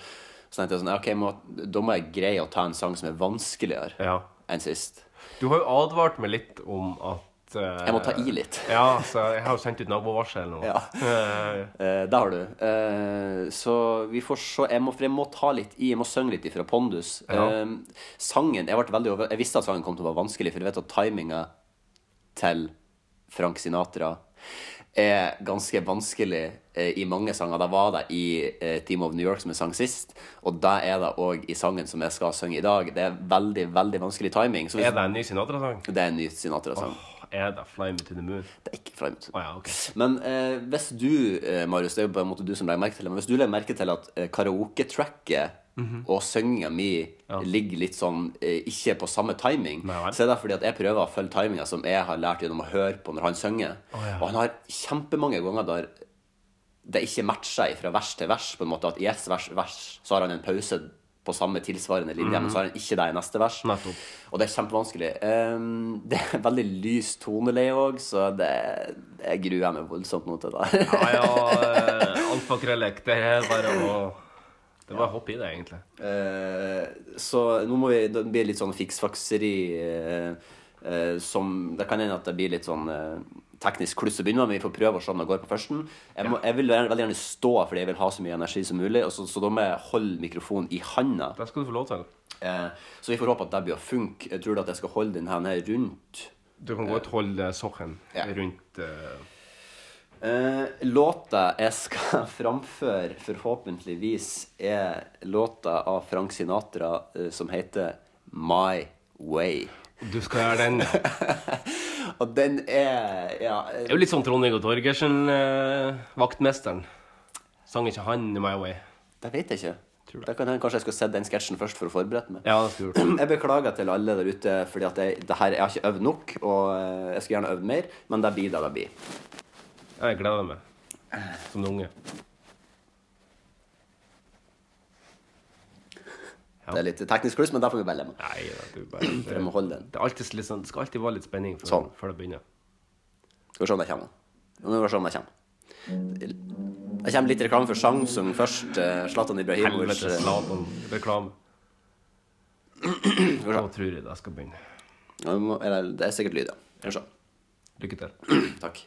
Så tenkte jeg sånn, ok, må, da må jeg greie å ta en sang som er vanskeligere enn sist. Du har jo advart meg litt om at eh, Jeg må ta i litt. [LAUGHS] Ja, så jeg har jo sendt ut nabovarsel nå. Ja. Uh, [LAUGHS] det har du. Uh, så vi får se. Jeg må, for jeg må ta litt i, jeg må synge litt ifra Pondus. Ja. Eh, sangen Jeg veldig Jeg visste at sangen kom til å være vanskelig, for du vet at timinga til Frank Sinatra er ganske vanskelig eh, i mange sanger. Det var det i eh, Team of New York som jeg sang sist, og det er det òg i sangen som jeg skal synge i dag. Det er veldig, veldig vanskelig timing. Så hvis- er det en ny Sinatra-sang? Det er en ny Sinatra-sang. Er det Fly Me to the Moon? Det er ikke Fly Me to oh, ja, okay. Men eh, hvis du, eh, Marius, det er jo på en måte du som legger merke til det, men hvis du legger merke til at eh, karaoke-tracket Mhm. og synginga mi ligger litt sånn eh, ikke på samme timing, så er det fordi at jeg prøver å følge timinga som jeg har lært gjennom å høre på når han synger. Oh, ja. Og han har kjempemange ganger der det ikke matcher fra vers til vers. på en måte At i ett vers, vers så har han en pause på samme tilsvarende linje, mm. men så har han ikke det i neste vers. Og det er kjempevanskelig. Um, det er veldig lys toneleie òg, så det, jeg gruer meg voldsomt nå til det. Ja, ja, [LAUGHS] eh, alfakrøllek. Det er bare å Det er bare å hoppe i det, egentlig. Uh, så nå må vi Det blir litt sånn fiksfakseri uh, uh, som Det kan hende at det blir litt sånn teknisk kluss å begynne med, men vi får prøve å se om det går på førsten. Jeg, må, jeg vil veldig gjerne stå fordi jeg vil ha så mye energi som mulig, og så, så da må jeg holde mikrofonen i handa. Det skal du få lov til. Eh, så vi får håpe at det blir å funke. Jeg tror at jeg skal holde den her rundt Du kan godt holde sokken Ja. rundt eh, Eh, låta jeg skal [LAUGHS] framføre, forhåpentligvis, er låta av Frank Sinatra eh, som heter My Way. Du skal gjøre den. [LAUGHS] Og den er Ja. Det er jo litt sånn Trond-Viggo Torgersen, eh, vaktmesteren. Sang ikke han My Way? Det vet jeg ikke. Det kan hende kanskje jeg skal sett den sketsjen først for å forberede meg. Ja, det skulle gjort. Jeg beklager til alle der ute, fordi at jeg, det her, jeg har ikke øvd nok, og eh, jeg skulle gjerne øvd mer, men det blir det det blir. Jeg gleder meg. Som en unge. Det er litt teknisk kluss, men der får vi bare leve med. Nei, da, du bare, [CLEARS THROAT] For jeg må holde den. Det, alltid sånn, det skal alltid være litt spenning før, Sånn. før det begynner. Skal vi se om det kommer. Nå må vi se om det kommer. Det kommer litt reklame for Samsung først. eh, Zlatan Ibrahimovic. Helvete, Zlatan. Reklame. Nå tror jeg det skal begynne. Ja, må- eller, Det er sikkert lyd, ja. Lykke til. [CLEARS THROAT] Takk.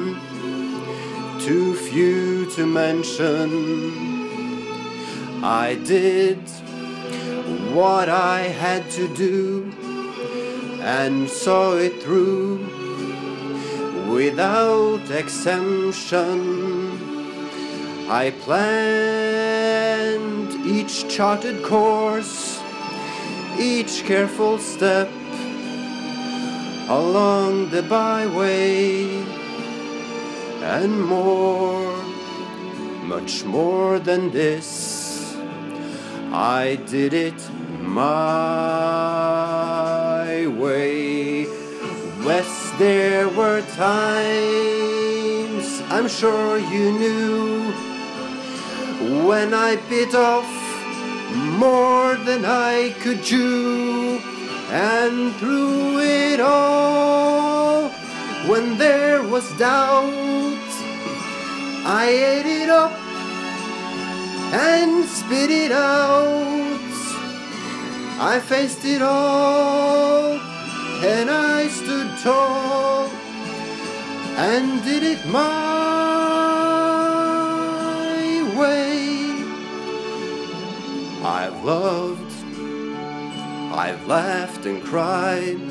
too few to mention. I did what I had to do and saw it through without exemption. I planned each charted course, each careful step along the byway, and more, much more than this. I did it my way. West, there were times I'm sure you knew when I bit off more than I could chew, and through it all, when there was doubt, I ate it up and spit it out. I faced it all, and I stood tall and did it my way. I've loved, I've laughed and cried,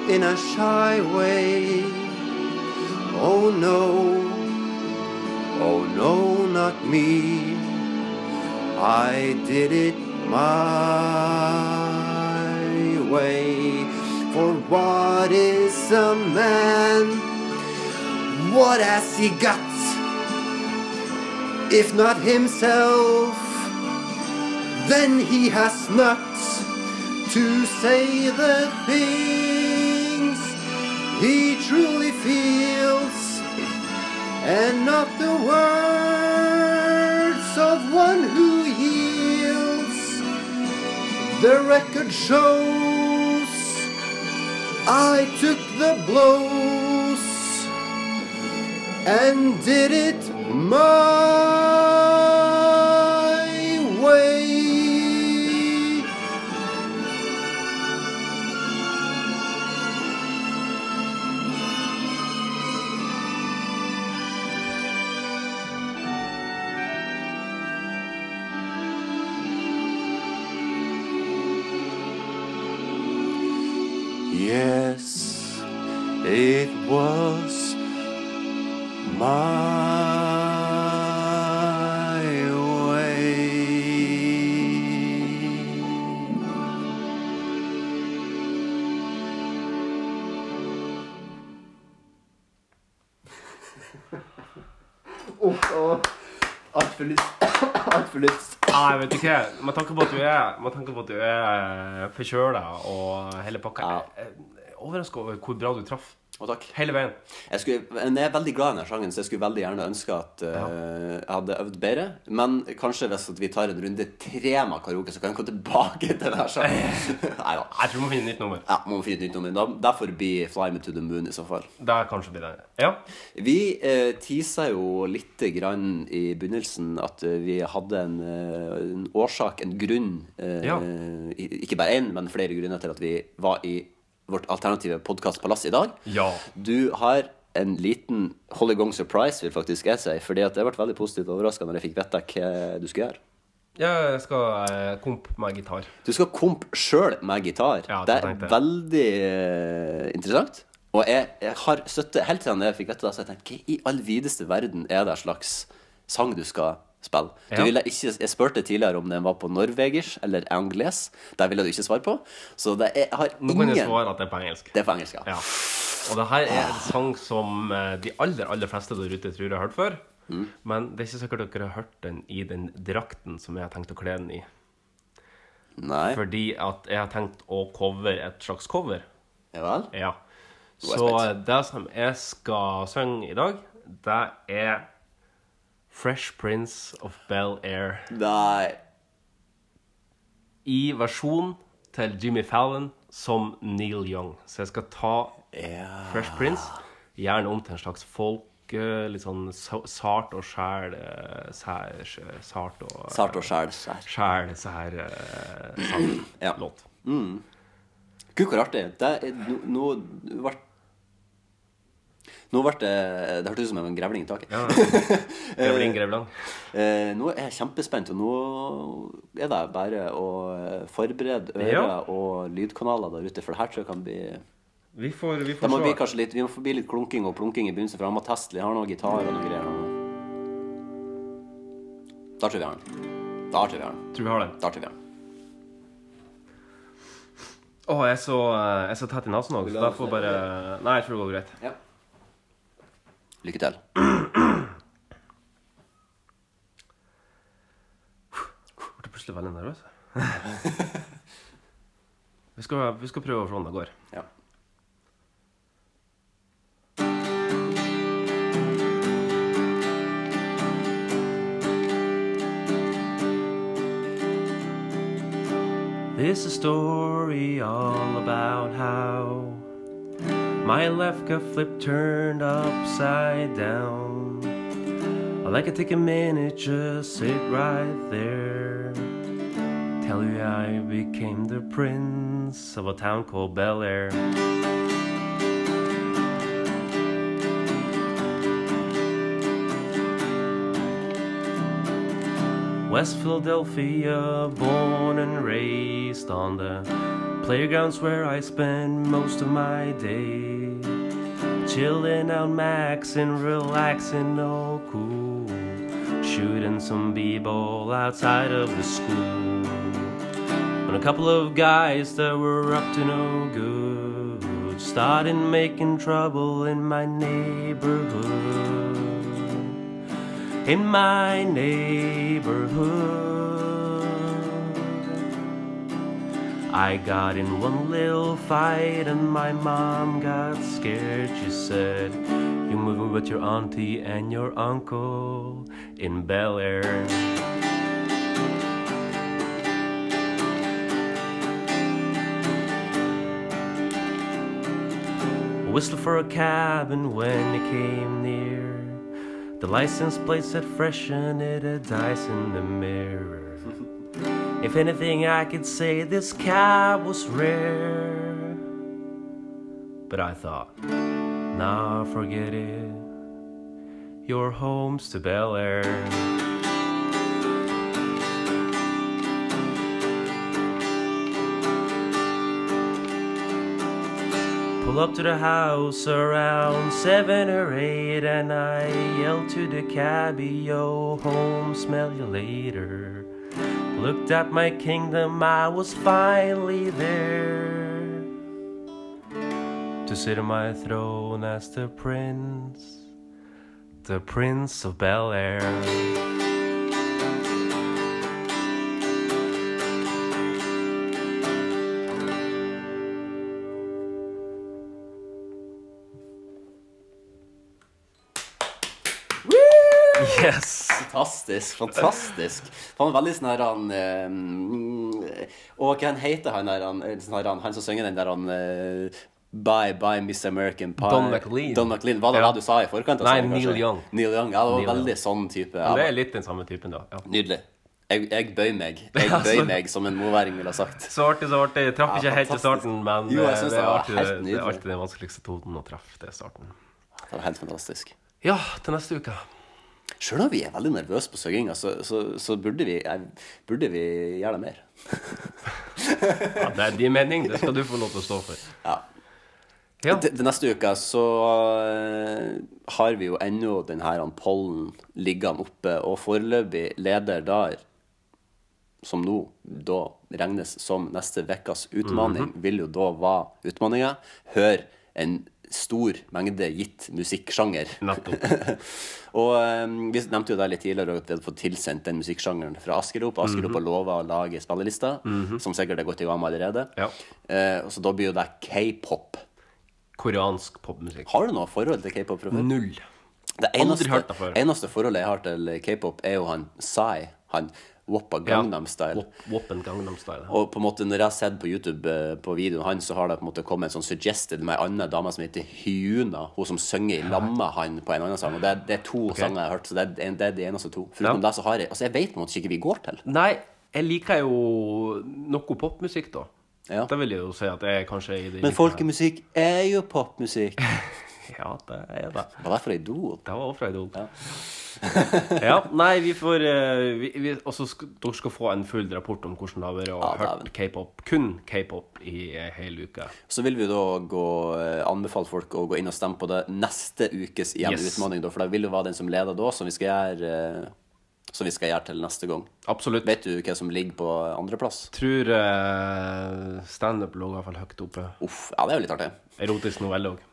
in a shy way. Oh no, oh no, not me. I did it my way. For what is a man? What has he got? If not himself, then he has not to say the things he truly feels, and not the words of one who yields. The record shows I took the blows and did it my Yes, it was my vet du hva. Med tanke på at du er, med tanke på at du er forkjøla og hele pakka Jeg er overraska over hvor bra du traff. Og takk. Hele veien. Jeg, skulle, jeg er veldig glad i denne sangen, så jeg skulle veldig gjerne ønske at uh, jeg hadde øvd bedre. Men kanskje hvis at vi tar en runde tre med karaoke, så kan jeg komme tilbake til denne sangen. [LAUGHS] Nei da. Jeg tror vi må finne et nytt nummer. Ja, må finne et nytt nummer. Da, derfor blir 'Fly Me To The Moon' i så fall. Det kanskje blir det. Ja. Vi uh, tisa jo lite grann i begynnelsen at uh, vi hadde en, uh, en årsak, en grunn eh, Ja. Ikke bare én, men flere grunner til at vi var i vårt alternative podkastpalass i dag. Ja. Du har en liten hold i gang surprise, vil faktisk jeg si. Fordi at jeg ble veldig positivt overraska når jeg fikk vite hva du skulle gjøre. Ja, jeg skal eh, komp med gitar. Du skal komp sjøl med gitar. Ja, det det er veldig eh, interessant. Og jeg, jeg har støtte helt til jeg fikk vite det, så jeg tenkte hva i all videste verden er det slags sang du skal spille? Du Ja. ikke, jeg spurte tidligere om den var på norvegers eller angles. Det ville du ikke svare på. Så det er, jeg har Nå kan jeg svare at det er på engelsk. Det er på engelsk, ja. Ja. Og det her er en sang som eh, de aller, aller fleste der ute tror jeg har hørt før. Mm. Men det er ikke sikkert dere har hørt den i den drakten som jeg har tenkt å kle den i. Nei. Fordi at jeg har tenkt å cover et slags cover. Ja vel? Ja. Så det som jeg skal synge i dag, det er Fresh Prince of Bel-Air. Nei. I versjon til Jimmy Fallon som Neil Young. Så jeg skal ta Fresh Prince, gjerne om til en slags folk eh, Litt sånn sart og sjæl eh, Sart og Sart og sjæl. Sjæl, sær eh, Ja. låt. Mm. Gud, hvor artig. Det er, nå, nå ble nå ble det Det hørtes ut som en grevling i taket. Ja. Grevling, [LAUGHS] grevling. grevlang. nå er jeg kjempespent, og nå er det bare å eh, forberede ører Ja. og lydkanaler der ute, for det her tror jeg kan bli Vi får, vi Det får må se. bli kanskje litt, Vi må forbi litt klunking og plunking i begynnelsen, for han må teste litt. Har noe gitar og noe greier. Da tror jeg vi har den. Da tror jeg vi har den. Tror vi har den. Da tror jeg vi har den. Å, jeg er så, eh, jeg er så tett i nesen òg, så da får bare Nei, jeg tror det går greit. Ja. Lykke til. Ble plutselig veldig nervøs. [LAUGHS] vi, skal, vi skal prøve å se om det går. Ja. This is a story all about how my left cuff flip turned upside down. I like to take a minute, just sit right there. Tell you I became the prince of a town called Bel Air. West Philadelphia, born and raised on the playgrounds where I spend most of my day. chilling out, maxing, relaxing, oh cool. Shooting some b-ball outside of the school. When a couple of guys that were up to no good started making trouble in my neighborhood. In my neighborhood. I got in one little fight and my mom got scared. She said, You're moving with your auntie and your uncle in Bel Air. Whistle for a cab, and when it came near, the license plate said freshen it a dice in the mirror. [LAUGHS] If anything, I could say this cab was rare. But I thought, nah, forget it. Your home's to Bel Air. Pull up to the house around seven or eight, and I yelled to the cabbie, Yo, oh, home, smell you later. Looked at my kingdom, I was finally there to sit on my throne as the prince, the prince of Bel Air. Yes! Fantastisk. fantastisk [LAUGHS] Han er veldig sånn her han eh, Og hva heter han der han, sånn han, han som synger den der han eh, Bye, bye, Miss American Pie. Don McLean. Don McLean. Var det Ja. det du sa i forkant? av Nei, Neil kanskje? Young. Neil Young, Ja, det var Neil veldig Young. sånn type. Ja. det er litt den samme typen, da. Ja. Nydelig. Jeg, jeg bøy meg. [LAUGHS] Jeg bøy meg, som en moværing ville ha sagt. [LAUGHS] Så artig, så artig. Jeg traff Ja, ikke helt til starten, men Jo, eh, det, er alltid, det er alltid den vanskeligste tonen å treffe. Det er starten. Det var helt fantastisk. Ja, til neste uke. Sjøl om vi er veldig nervøse på søkinga, så, så, så burde, vi, burde vi gjøre det mer. [LAUGHS] Ja, det er din mening. Det skal du få lov til å stå for. Ja. Ja. De, de neste uke så eh, har vi jo ennå denne pollen liggende oppe, og foreløpig leder der, som nå da regnes som neste ukas utfordring, Mhm. vil jo da være utfordringa. Hør en stor mengde gitt musikksjanger. [LAUGHS] og um, vi nevnte jo der litt tidligere at vi hadde fått tilsendt den musikksjangeren fra Askerop. Askerop mm har lova å lage spillelister, Mhm. som sikkert er godt i gang med allerede. Eh, og så da blir jo det k-pop. Koreansk popmusikk. Har du noe forhold til k-pop fra før? Null. Det eneste, det eneste forholdet jeg har til k-pop, er jo han Psy. Han Woppa Gangnam Style. Woppen Gangnam Style. Og på en måte når jeg har sett på YouTube eh, på videoen hans, så har det på en måte kommet en sånn suggested med ei anna dame som heter Hyuna. Hun som synger i lag med han på en annen sang. Og det, er- det er to okay. sanger jeg har hørt, så det er, det er de eneste to. Foruten Ja. det så har jeg Altså, jeg vet på en måte ikke vi går til. Nei, jeg liker jo noe popmusikk, da. Da vil jeg jo si at jeg kanskje er i det Men folkemusikk er jo popmusikk. [LAUGHS] Ja, det er det. Var det fra Idol? Det var også fra Idol. Ja. [LAUGHS] Nei, vi får eh, vi, vi, også skal, Dere skal få en full rapport om hvordan det har vært å Ja, høre k-pop, kun k-pop, i hele uka. Så vil vi da gå, eh, anbefale folk å gå inn og stemme på det neste ukes igjen Yes. for det vil jo være den som leder da, som vi skal gjøre, eh, som vi skal gjøre til neste gang. Absolutt. Vet du hva som ligger på andreplass? Tror uh, standup lå i hvert fall høyt oppe. Uff, ja, det er jo litt artig. Erotisk novelle òg.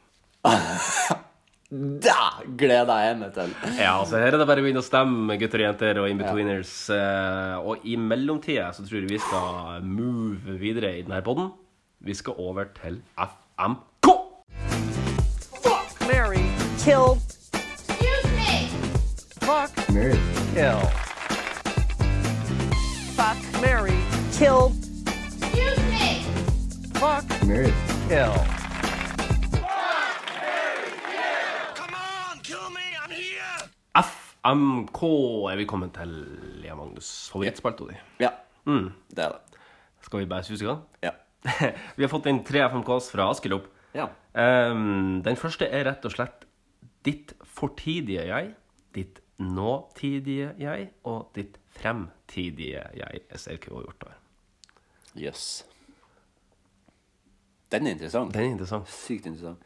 [LAUGHS] Da gleder jeg meg til! Ja, altså her er det bare å begynne å stemme, gutter og jenter og in-betweeners. Ja. og i mellomtida så tror jeg vi skal move videre i denne poden. Vi skal over til FMK. Fuck Mary killed. Excuse me. Fuck Mary. kill. Fuck Mary killed. Excuse me. Fuck Mary. kill. FMK er vi kommet til, Lea Magnus. Favorittspalta di. Ja, Mm. det er det. Skal vi bare suse i gang? Ja. [LAUGHS] vi har fått inn tre FMKs fra Askelop. Ja. Um, den første er rett og slett ditt fortidige jeg, ditt nåtidige jeg og ditt fremtidige jeg. Jeg ser hva hun har gjort der. Jøss. Den er interessant. Den er interessant. Sykt interessant.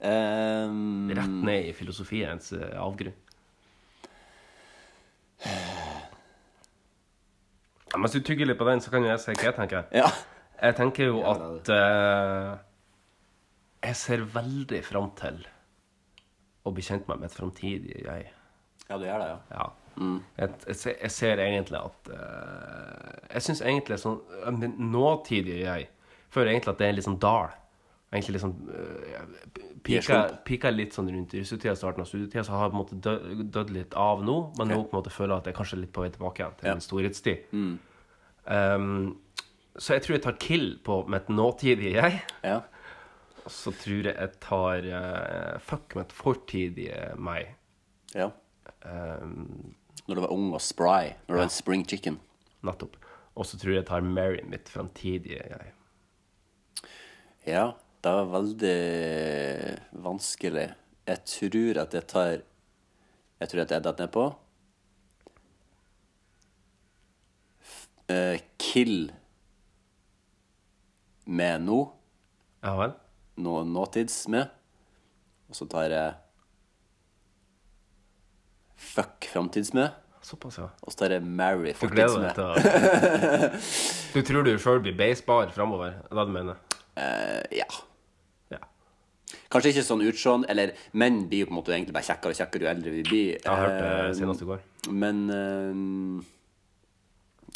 Um, Rett ned i filosofiens eh, avgrunn. Ja, Mens du tygger litt på den, så kan jo jeg si hva jeg tenker. Jeg tenker jo at eh, Jeg ser veldig fram til å bli kjent med mitt framtidige jeg. Ja, du gjør det, ja. Jeg, jeg, ser, jeg ser egentlig at eh, Jeg syns egentlig sånn eh, Min nåtidige jeg føler egentlig at det er litt sånn dal. Egentlig liksom uh, pika, litt sånn rundt russetida, starten av studietida, så har jeg på en måte dø- dødd litt av nå. Men nå på en måte føler jeg at jeg kanskje er litt på vei tilbake igjen til min storhetstid. Mm. Um, så jeg tror jeg tar kill på mitt nåtidige jeg. Ja. Og så tror jeg jeg tar uh, fuck mitt fortidige meg. Ja. Um, Når du var ung og spry. Når du var en spring chicken. Nettopp. Og så tror jeg jeg tar Mary mitt framtidige jeg. Ja, det var veldig vanskelig. Jeg tror at jeg tar Jeg tror at jeg detter nedpå. Uh, kill med nå. Ja vel? Nå, nåtids med. Og så tar jeg fuck framtids med. Såpass, ja. Og så tar jeg marry Du fortids gleder med. deg til å [LAUGHS] Du tror du sjøl blir beisbar framover? Er det du mener? Uh, ja. Kanskje ikke sånn utseende, eller menn blir jo på en måte egentlig bare kjekkere og kjekkere jo eldre vi blir. Jeg har hørt det Eh, senest i går. Men uh,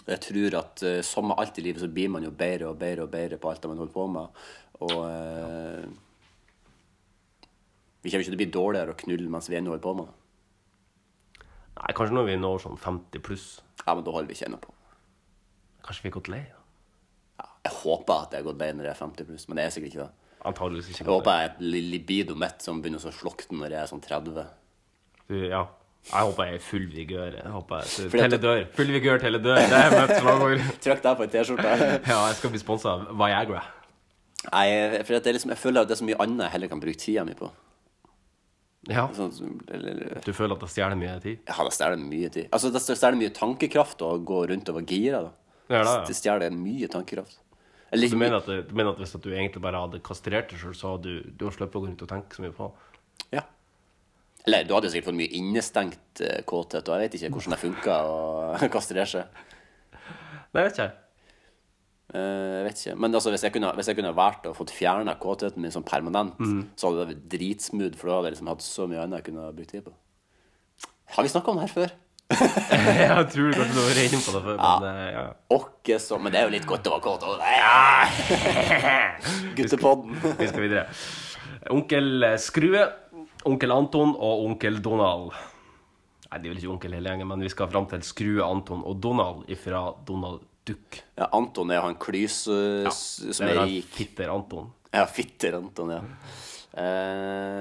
jeg tror at uh, som med alt i livet, så blir man jo bedre og bedre og bedre på alt man holder på med. Og uh, vi kommer ikke til å bli dårligere å knulle mens vi ennå holder på med det. Nei, kanskje når vi når sånn 50 pluss. Ja, men da holder vi ikke ennå på. Kanskje vi er gått lei? da? Jeg håper at jeg har gått lei når jeg er 50 pluss, men det er sikkert ikke det. Antageligvis ikke. Jeg håper jeg er et libido mitt som begynner å slukne når jeg er sånn 30. Du, ja. Jeg håper jeg er i full vigør. Jeg håper jeg. Full vigør, telle dør. Det er mitt slagord. [LAUGHS] Trykk deg på en T-skjorte. [LAUGHS] ja, jeg skal bli sponsa av Viagra. Nei, for det er liksom, jeg føler at det er så mye annet jeg heller kan bruke tida mi på. Ja. Sånn, eller, Du føler at det stjeler mye tid? ja, det stjeler mye tid. Altså, det stjeler mye tankekraft å gå rundt og være gira. da. Det det, ja. Det stjeler mye tankekraft. Så du mener at, det- du mener at hvis at du egentlig bare hadde kastrert deg sjøl, så hadde du, du hadde sluppet å gå rundt og tenke så mye på Ja. Eller du hadde sikkert fått mye innestengt eh, kåthet, og jeg vet ikke hvordan det funka å [LAUGHS] kastrere seg. Nei, jeg vet ikke. jeg. jeg vet ikke. Men altså, hvis jeg kunne, hvis jeg kunne vært og fått fjerna kåtheten min sånn permanent, mm. så hadde det vært dritsmooth, for da hadde jeg liksom hatt så mye annet jeg kunne brukt tid på. Har vi snakka om det her før? [LAUGHS] jeg tror kanskje du var inne på det før, men eh, ja. Åkke så Men det er jo litt godt å være kort Ja. [LAUGHS] Guttepodden. Vi skal videre. Onkel Skrue, onkel Anton og onkel Donald. Nei, det er vel ikke onkel hele gjengen, men vi skal fram til Skrue, Anton og Donald ifra Donald Duck. Ja, Anton er han klyse Ja, det som er rik. Fitter Anton. Ja, fitter Anton, ja. Eh,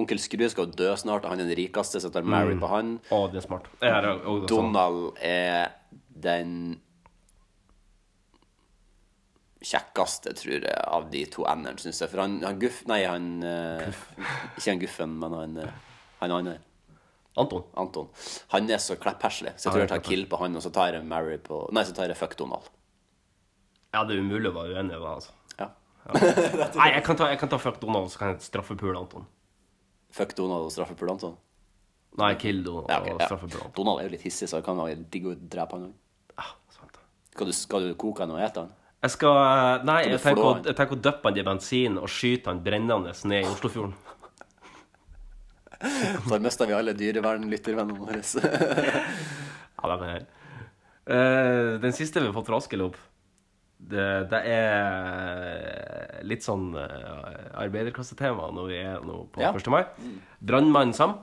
onkel Skrue skal jo dø snart, og han er den rikeste, så tar Mary Mm. på han. Oh, det er smart. Det er, oh, det er Donald er den kjekkeste, tror jeg, av de to n-ene, syns jeg. For han, han Guff Nei, han uh, [LAUGHS] Ikke han Guffen, men han eh, han andre. Anton. Anton. Han er så kleppherselig, så jeg tror jeg tar kill på han, og så tar jeg Mary på Nei, så tar jeg fuck Donald. Ja, det er umulig å være uenig i det, altså. Ja. [LAUGHS] Nei, jeg kan ta, jeg kan ta fuck Donald, så kan jeg straffe Pule Anton. Fuck Donald og straffe Pule Anton? Nei, kill Donald Ja, okay, og ja. straffepule Anton. Donald er jo litt hissig, så det kan være digg å drepe han òg. Skal, du- skal du koke han og ete han? Jeg skal Nei, Skal jeg tenker, å, jeg tenker å dyppe han i bensin og skyte han brennende ned i Oslofjorden. [LAUGHS] Da mister vi alle dyrevernlyttervennene våre. [LAUGHS] Ja, det er det. Uh, den siste vi har fått fra Askelop, det, det er litt sånn uh, arbeiderklassetema når vi er nå på Ja. 1. mai. Brannmann Sam,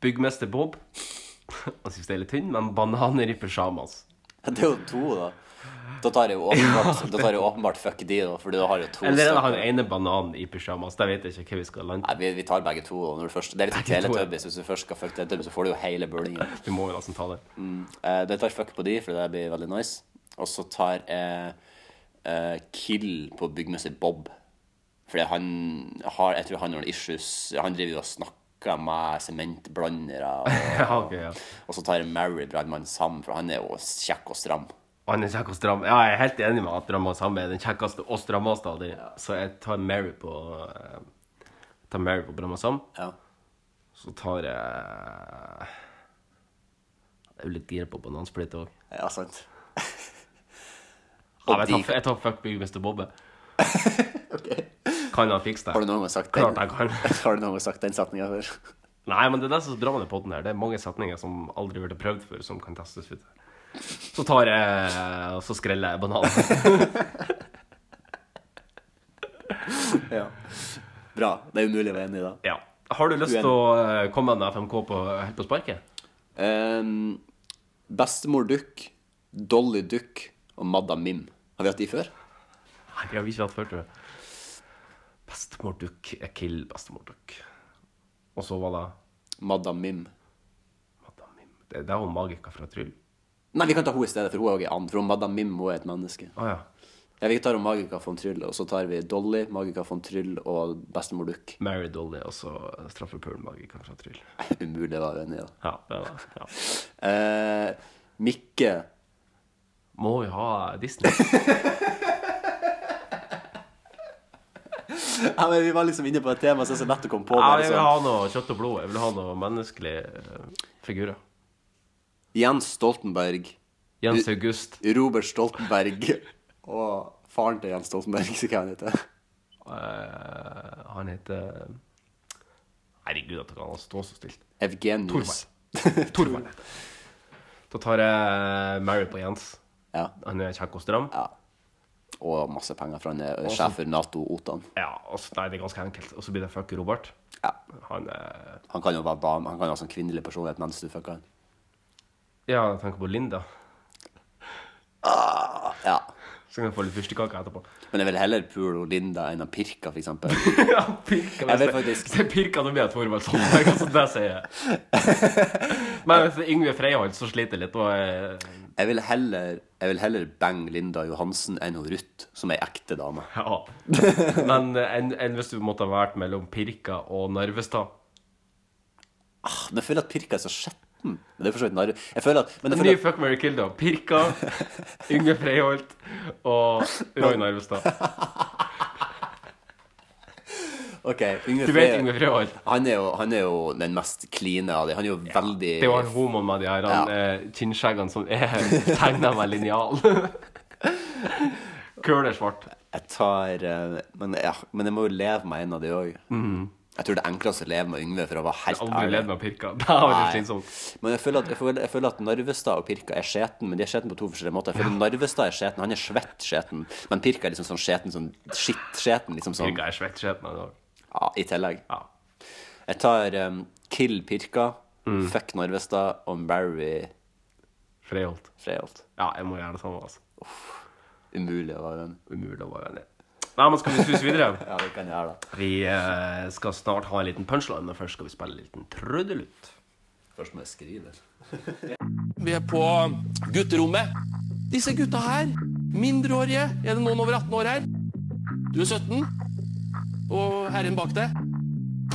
byggmester Bob [LAUGHS] Han syns det er litt tynn, men bananer i pysjamas. Det er jo to, da. Da tar jeg jo [LAUGHS] åpenbart, da tar jeg åpenbart fuck de, da, for da har jeg jo to Eller er det han ene bananen i pysjamas? Der vet jeg ikke hva vi skal lande Nei, vi, vi tar begge to. Når du først, det er litt som to. Teletubbies. Hvis du først skal fuck Teletubbies, så får du jo hele bølingen. [LAUGHS] Vi må jo nesten ta det. Mm. Eh, det tar fuck på de, for det blir veldig nice. Og så tar jeg uh, kill på byggmester Bob. Fordi han har Jeg tror han har noen issues. Han driver jo og snakker med sementblandere. Og, [LAUGHS] okay, ja. og så tar jeg Mary brannmann Sam, for han er jo kjekk og stram. Han er kjekk og stram. Ja, jeg er helt enig med at Brannmann Sam er den kjekkeste og strammeste av dem. Så jeg tar Mary på, uh, tar Mary på Brammasam. Ja. Så tar jeg Jeg er jo litt gira på banansplitt òg. Ja, sant. Ja, jeg, tar, jeg tar fuck Mr. Bobbe. [LAUGHS] Kan han fikse det? Har du noen gang sagt? Klart kan. [LAUGHS] Har du noen gang sagt den setninga før? Nei, men det er det som er så bra med den podden her. Det er mange setninger som aldri har blitt prøvd før, som kan testes ut. Så tar jeg og så skreller jeg bananen. [LAUGHS] ja. Bra. Det er umulig å være enig i da. Ja. Har du lyst til å eh, komme med en FMK på, helt på sparket? Um, bestemor Duck, Dolly Duck og Madda Mim. Har vi hatt de før? Nei, det har vi ikke hatt før, tror jeg. Bestemor Duck er kill bestemor Duck. Og så var det Madam Mim. Det, det er hun Magika fra Tryll. Nei, vi kan ta henne i stedet, for hun er også en and. For Madda Mim hun er et menneske. Ah, ja. Ja, Vi tar Magica von Tryll, og så tar vi Dolly, Magica von Tryll og bestemor Duck. Mary Dolly og så straffepulen Magika fra Tryll. [LAUGHS] Umulig å være enig i da. Ja, det var. Ja. Eh, Mikke Må vi ha Disney? [LAUGHS] ja, men Vi var liksom inne på et tema som er så lett på. Ja, jeg vil sånn. ha noe kjøtt og blod. Jeg vil ha noe menneskelige eh, figurer. Jens Stoltenberg. Jens August. Robert Stoltenberg. Og faren til Jens Stoltenberg, så hva han heter Eh, han heter Herregud, at han kan stå så stilt. Evgenius. Torvald. Torvald. [LAUGHS] Da tar jeg Mary på Jens. Ja. Han er kjekk stram. Og masse penger, for han er Også, sjef for Nato Otan. Ja, altså, nei, det er ganske enkelt. Og så blir det fuck Robert. Han er Han kan jo være dame, han kan ha sånn kvinnelig personlighet mens du fucker han. Ja, jeg tenker på Linda. Ja. Så kan jeg få litt fyrstekake etterpå. Men jeg vil heller pule Linda enn av Pirka, eksempel. [LAUGHS] ja, Pirka. Jeg vet faktisk Se Pirka, pirker blir jeg Torvald Solberg, altså, det sier jeg. Men hvis Yngve Freiholt, så sliter jeg litt. Og jeg... Jeg vil heller, jeg vil heller bange Linda Johansen enn hun Ruth, som ei ekte dame. Ja. Men enn en hvis du måtte ha vært mellom Pirka og Narvestad. Ah, Men jeg føler at Pirka er så skjetten. Men det er for så vidt narr... Jeg føler at, men Ny fuck, Mary kill, da. Pirka, [LAUGHS] Yngve Freiholt og Roy Narvestad. [LAUGHS] Ok, Yngve Du vet Yngve Freiholt? Han, er jo- han er jo den mest kline av dem. Han er jo veldig Det er jo han homoen med de her ja. eh, kinnskjeggene som er [LAUGHS] tegna med linjal. Køler svart. Jeg tar eh, men, ja, men jeg må jo leve med en av de òg. Mhm. Jeg tror det er enklest å leve med Yngve, for å være helt ærlig. aldri levd med Pirka. [LAUGHS] Det Nei. slitsomt. Men jeg føler, at, jeg, føler, jeg føler at Narvestad og Pirka er skjeten, men de er skjeten på to forskjellige måter. Jeg føler Narvestad er skjeten, han er svett skjeten, men Pirka er liksom sånn skjeten, sånn skitt-skjeten. Liksom sånn. Pirka er svett skjeten han òg. Ja, i tillegg. Ja. Jeg tar um, Kill Pirka, Mm. Fuck Narvestad og Barry Freholt. Freiholt. Ja, jeg må gjøre det samme, altså. Umulig å være venn. Umulig å være enig. Nei, men skal vi suse videre? [LAUGHS] ja, det kan jeg gjøre, da. Vi eh, skal snart ha en liten punchline, men først skal vi spille en liten trudelutt. Først må jeg skrive. [LAUGHS] Vi er på gutterommet. Disse gutta her, mindreårige. Er det noen over 18 år her? Du er 17. Og herren bak deg,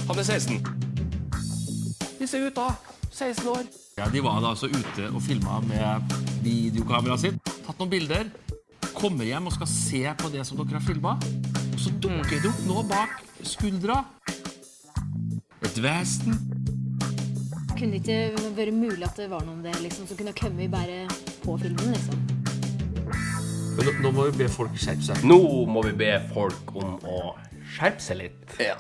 han er 16. Disse gutta, 16 år. Ja, De var da altså ute og filma med videokameraet sitt. Tatt noen bilder. Kommer hjem og skal se på det som dere har filma. Og så dukker det opp noe bak skuldra. Et vesen. Kunne det ikke vært mulig at det var noe om det liksom, som kunne kommet bare på filmen? liksom? Nå, nå må vi be folk skjerpe seg. Nå må vi be folk om å skjerpe seg litt. Ja.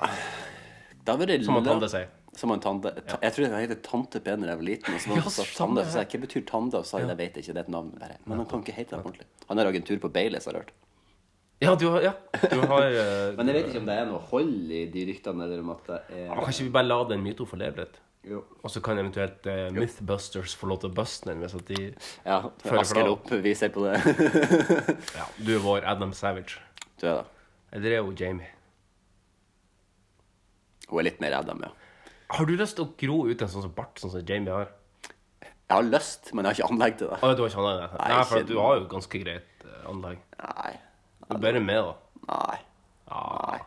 Da vil det Som en la- det sier. Som en tante. Ta, jeg trodde han het Tante P da jeg var liten. Og så [LAUGHS] var sa Tande, så sa jeg, Hva betyr Tande? Og så sa jeg jeg vet ikke, det er et navn. Bare. Men han kan ikke hete det ordentlig. Han har agentur på Baileys, har jeg hørt. Ja, du har, ja. Du har uh, [LAUGHS] Men jeg vet ikke om det er noe hold i de ryktene, eller om at det er Kanskje vi bare la den myten få leve litt? Jo. Og så kan eventuelt uh, Mythbusters få lov til å buste den hvis at de Ja, Asker opp, vi ser på det. [LAUGHS] Ja, du er vår Adam Savage. Du er det. Eller er hun Jamie? Hun er litt mer Adam, ja. Har du lyst til å gro ut en sånn som bart, sånn som Jamie har? Jeg har lyst, men jeg har ikke anlegg til det. Å, du har ikke anlegg? til Nei, Nei, for ikke- du har jo ganske greit eh, anlegg. Nei. Du er bare med, da. Nei. Nei.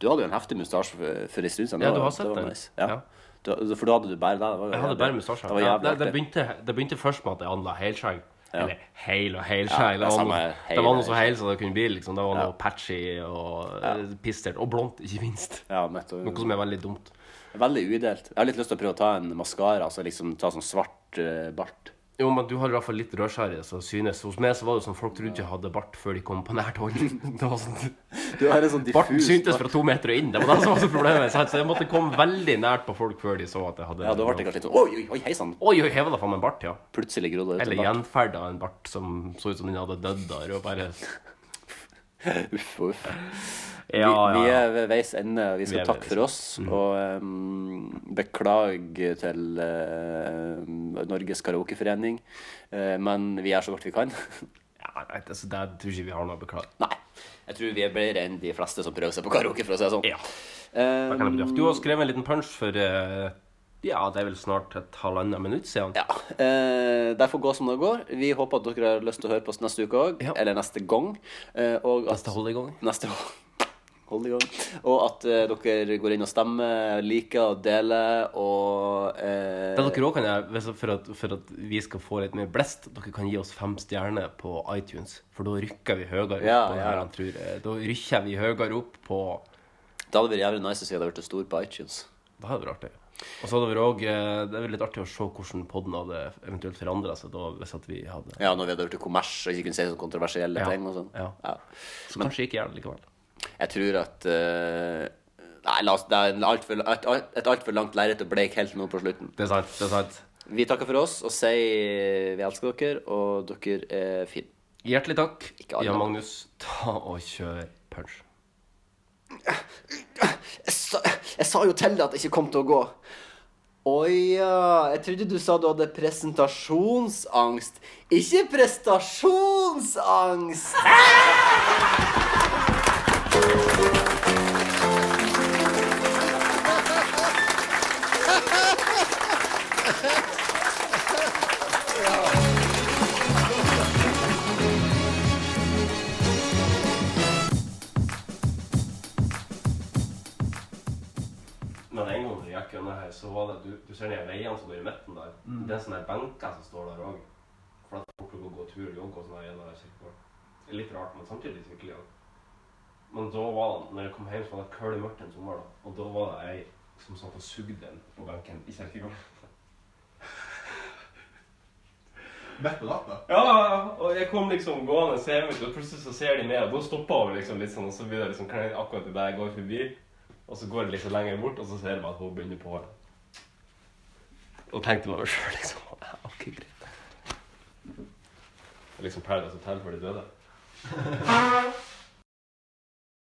Du hadde jo en heftig mustasje for, for en stund siden. Ja, Det du var- har sett det var den. Nice. Ja. Ja. Du, for da hadde du bare det. det var jo Jeg hadde jævlig- bare mustasje. Det var Ja, jævlig det, det, artig. begynte, det begynte først med at jeg anla helskjegg. Ja. Eller heil og heil Ja, det det, var samme noe- heil det var og noe så heil som det kunne bli. liksom. Det var noe patchy og ja. pistert. Og blondt, ikke minst. Ja, nettopp. Noe som er veldig dumt. Veldig udelt. Jeg har litt lyst til å prøve å ta en maskara, altså liksom ta sånn svart uh, bart. Jo, men du har i hvert fall litt rødskjære som synes. Hos meg så var det sånn folk trodde jeg hadde bart før de kom på nært hold. [LAUGHS] Det var sånn, Du har en sånn Barten diffus syntes fra to meter og inn. Det var det som var så problemet. Så jeg måtte komme veldig nært på folk før de så at jeg hadde Ja, da ble det kanskje litt sånn Oi, oi, hei sann. Oi, oi, heva da faen meg en bart, ja. Plutselig grodde det ut en bart. Eller gjenferda en bart som så ut som den hadde dødd og bare [LAUGHS] Uff og uff. Ja, vi, vi ja, ja. er ved veis ende. Vi Vi skal takke for oss oss. Og um, beklage til uh, Norges Karaokeforening. Uh, men vi gjør så godt vi kan. [LAUGHS] Ja, nei, altså, det tror ikke vi har noe å beklage. Nei. Jeg tror vi er bedre enn de fleste som prøver seg på karaoke, for å si det sånn. Ja. Kan jeg. Du har skrevet en liten punch for eh, Ja, det er vel snart et halvannet minutt siden. Ja. Eh, det får gå som det går. Vi håper at dere har lyst til å høre på oss neste uke òg. Eller neste gang. Eh, og at, Neste hold i gang. Neste hold i gang. Og at eh, dere går inn og stemmer, liker og deler og eh, Det dere også kan gjøre, for at, for at vi skal få litt mer blest, dere kan gi oss fem stjerner på iTunes. For da rykker vi høyere opp. Ja, ja. her, tror, eh, da rykker vi høyere opp på Det hadde vært jævlig nice hvis vi hadde vært stor på iTunes. Det hadde vært artig. Og så hadde vi også, eh, det er litt artig å se hvordan podden hadde eventuelt forandra seg da, hvis at vi hadde Ja, når vi hadde vært kommers og ikke kunne si sånne kontroversielle Ja, ting og sånn. ja. ja. Så kanskje ikke gjør det likevel. Jeg tror at uh, Nei, la oss, det er alt for, et, et altfor langt lerret å bleike helt nå på slutten. Det er sant. det er sant. Vi takker for oss og sier vi elsker dere, og dere er fine. Hjertelig takk. alle. Jan Magnus, ta og kjør punch. Jeg sa, jeg sa jo til deg at det ikke kom til å gå. Å ja. Jeg trodde du sa du hadde presentasjonsangst. Ikke prestasjonsangst! Men gjennom her, så var det Du, du ser de veiene som går i midten der. Mm. Det er sånne benker som står der òg. For at folk kan gå tur og jogge og sånn gjennom kirkegården. Det litt rart, men samtidig hyggelig. Men da var det, når jeg kom hjem, så var det kølig mørkt en sommer. da. Og da var det ei som satt og sugde den på benken i kirkegården. [LAUGHS] Midt på natta? Ja, ja, ja. og jeg kom liksom gående hjemme, og plutselig så ser de meg, og da stopper hun liksom litt sånn, og så blir det liksom akkurat idet jeg går forbi. Og så går jeg liksom lenger bort, og så ser man at hun begynner på håret. Og tenkte meg sjøl liksom ja, OK, greit. Det er liksom Paradise Hotel for de døde.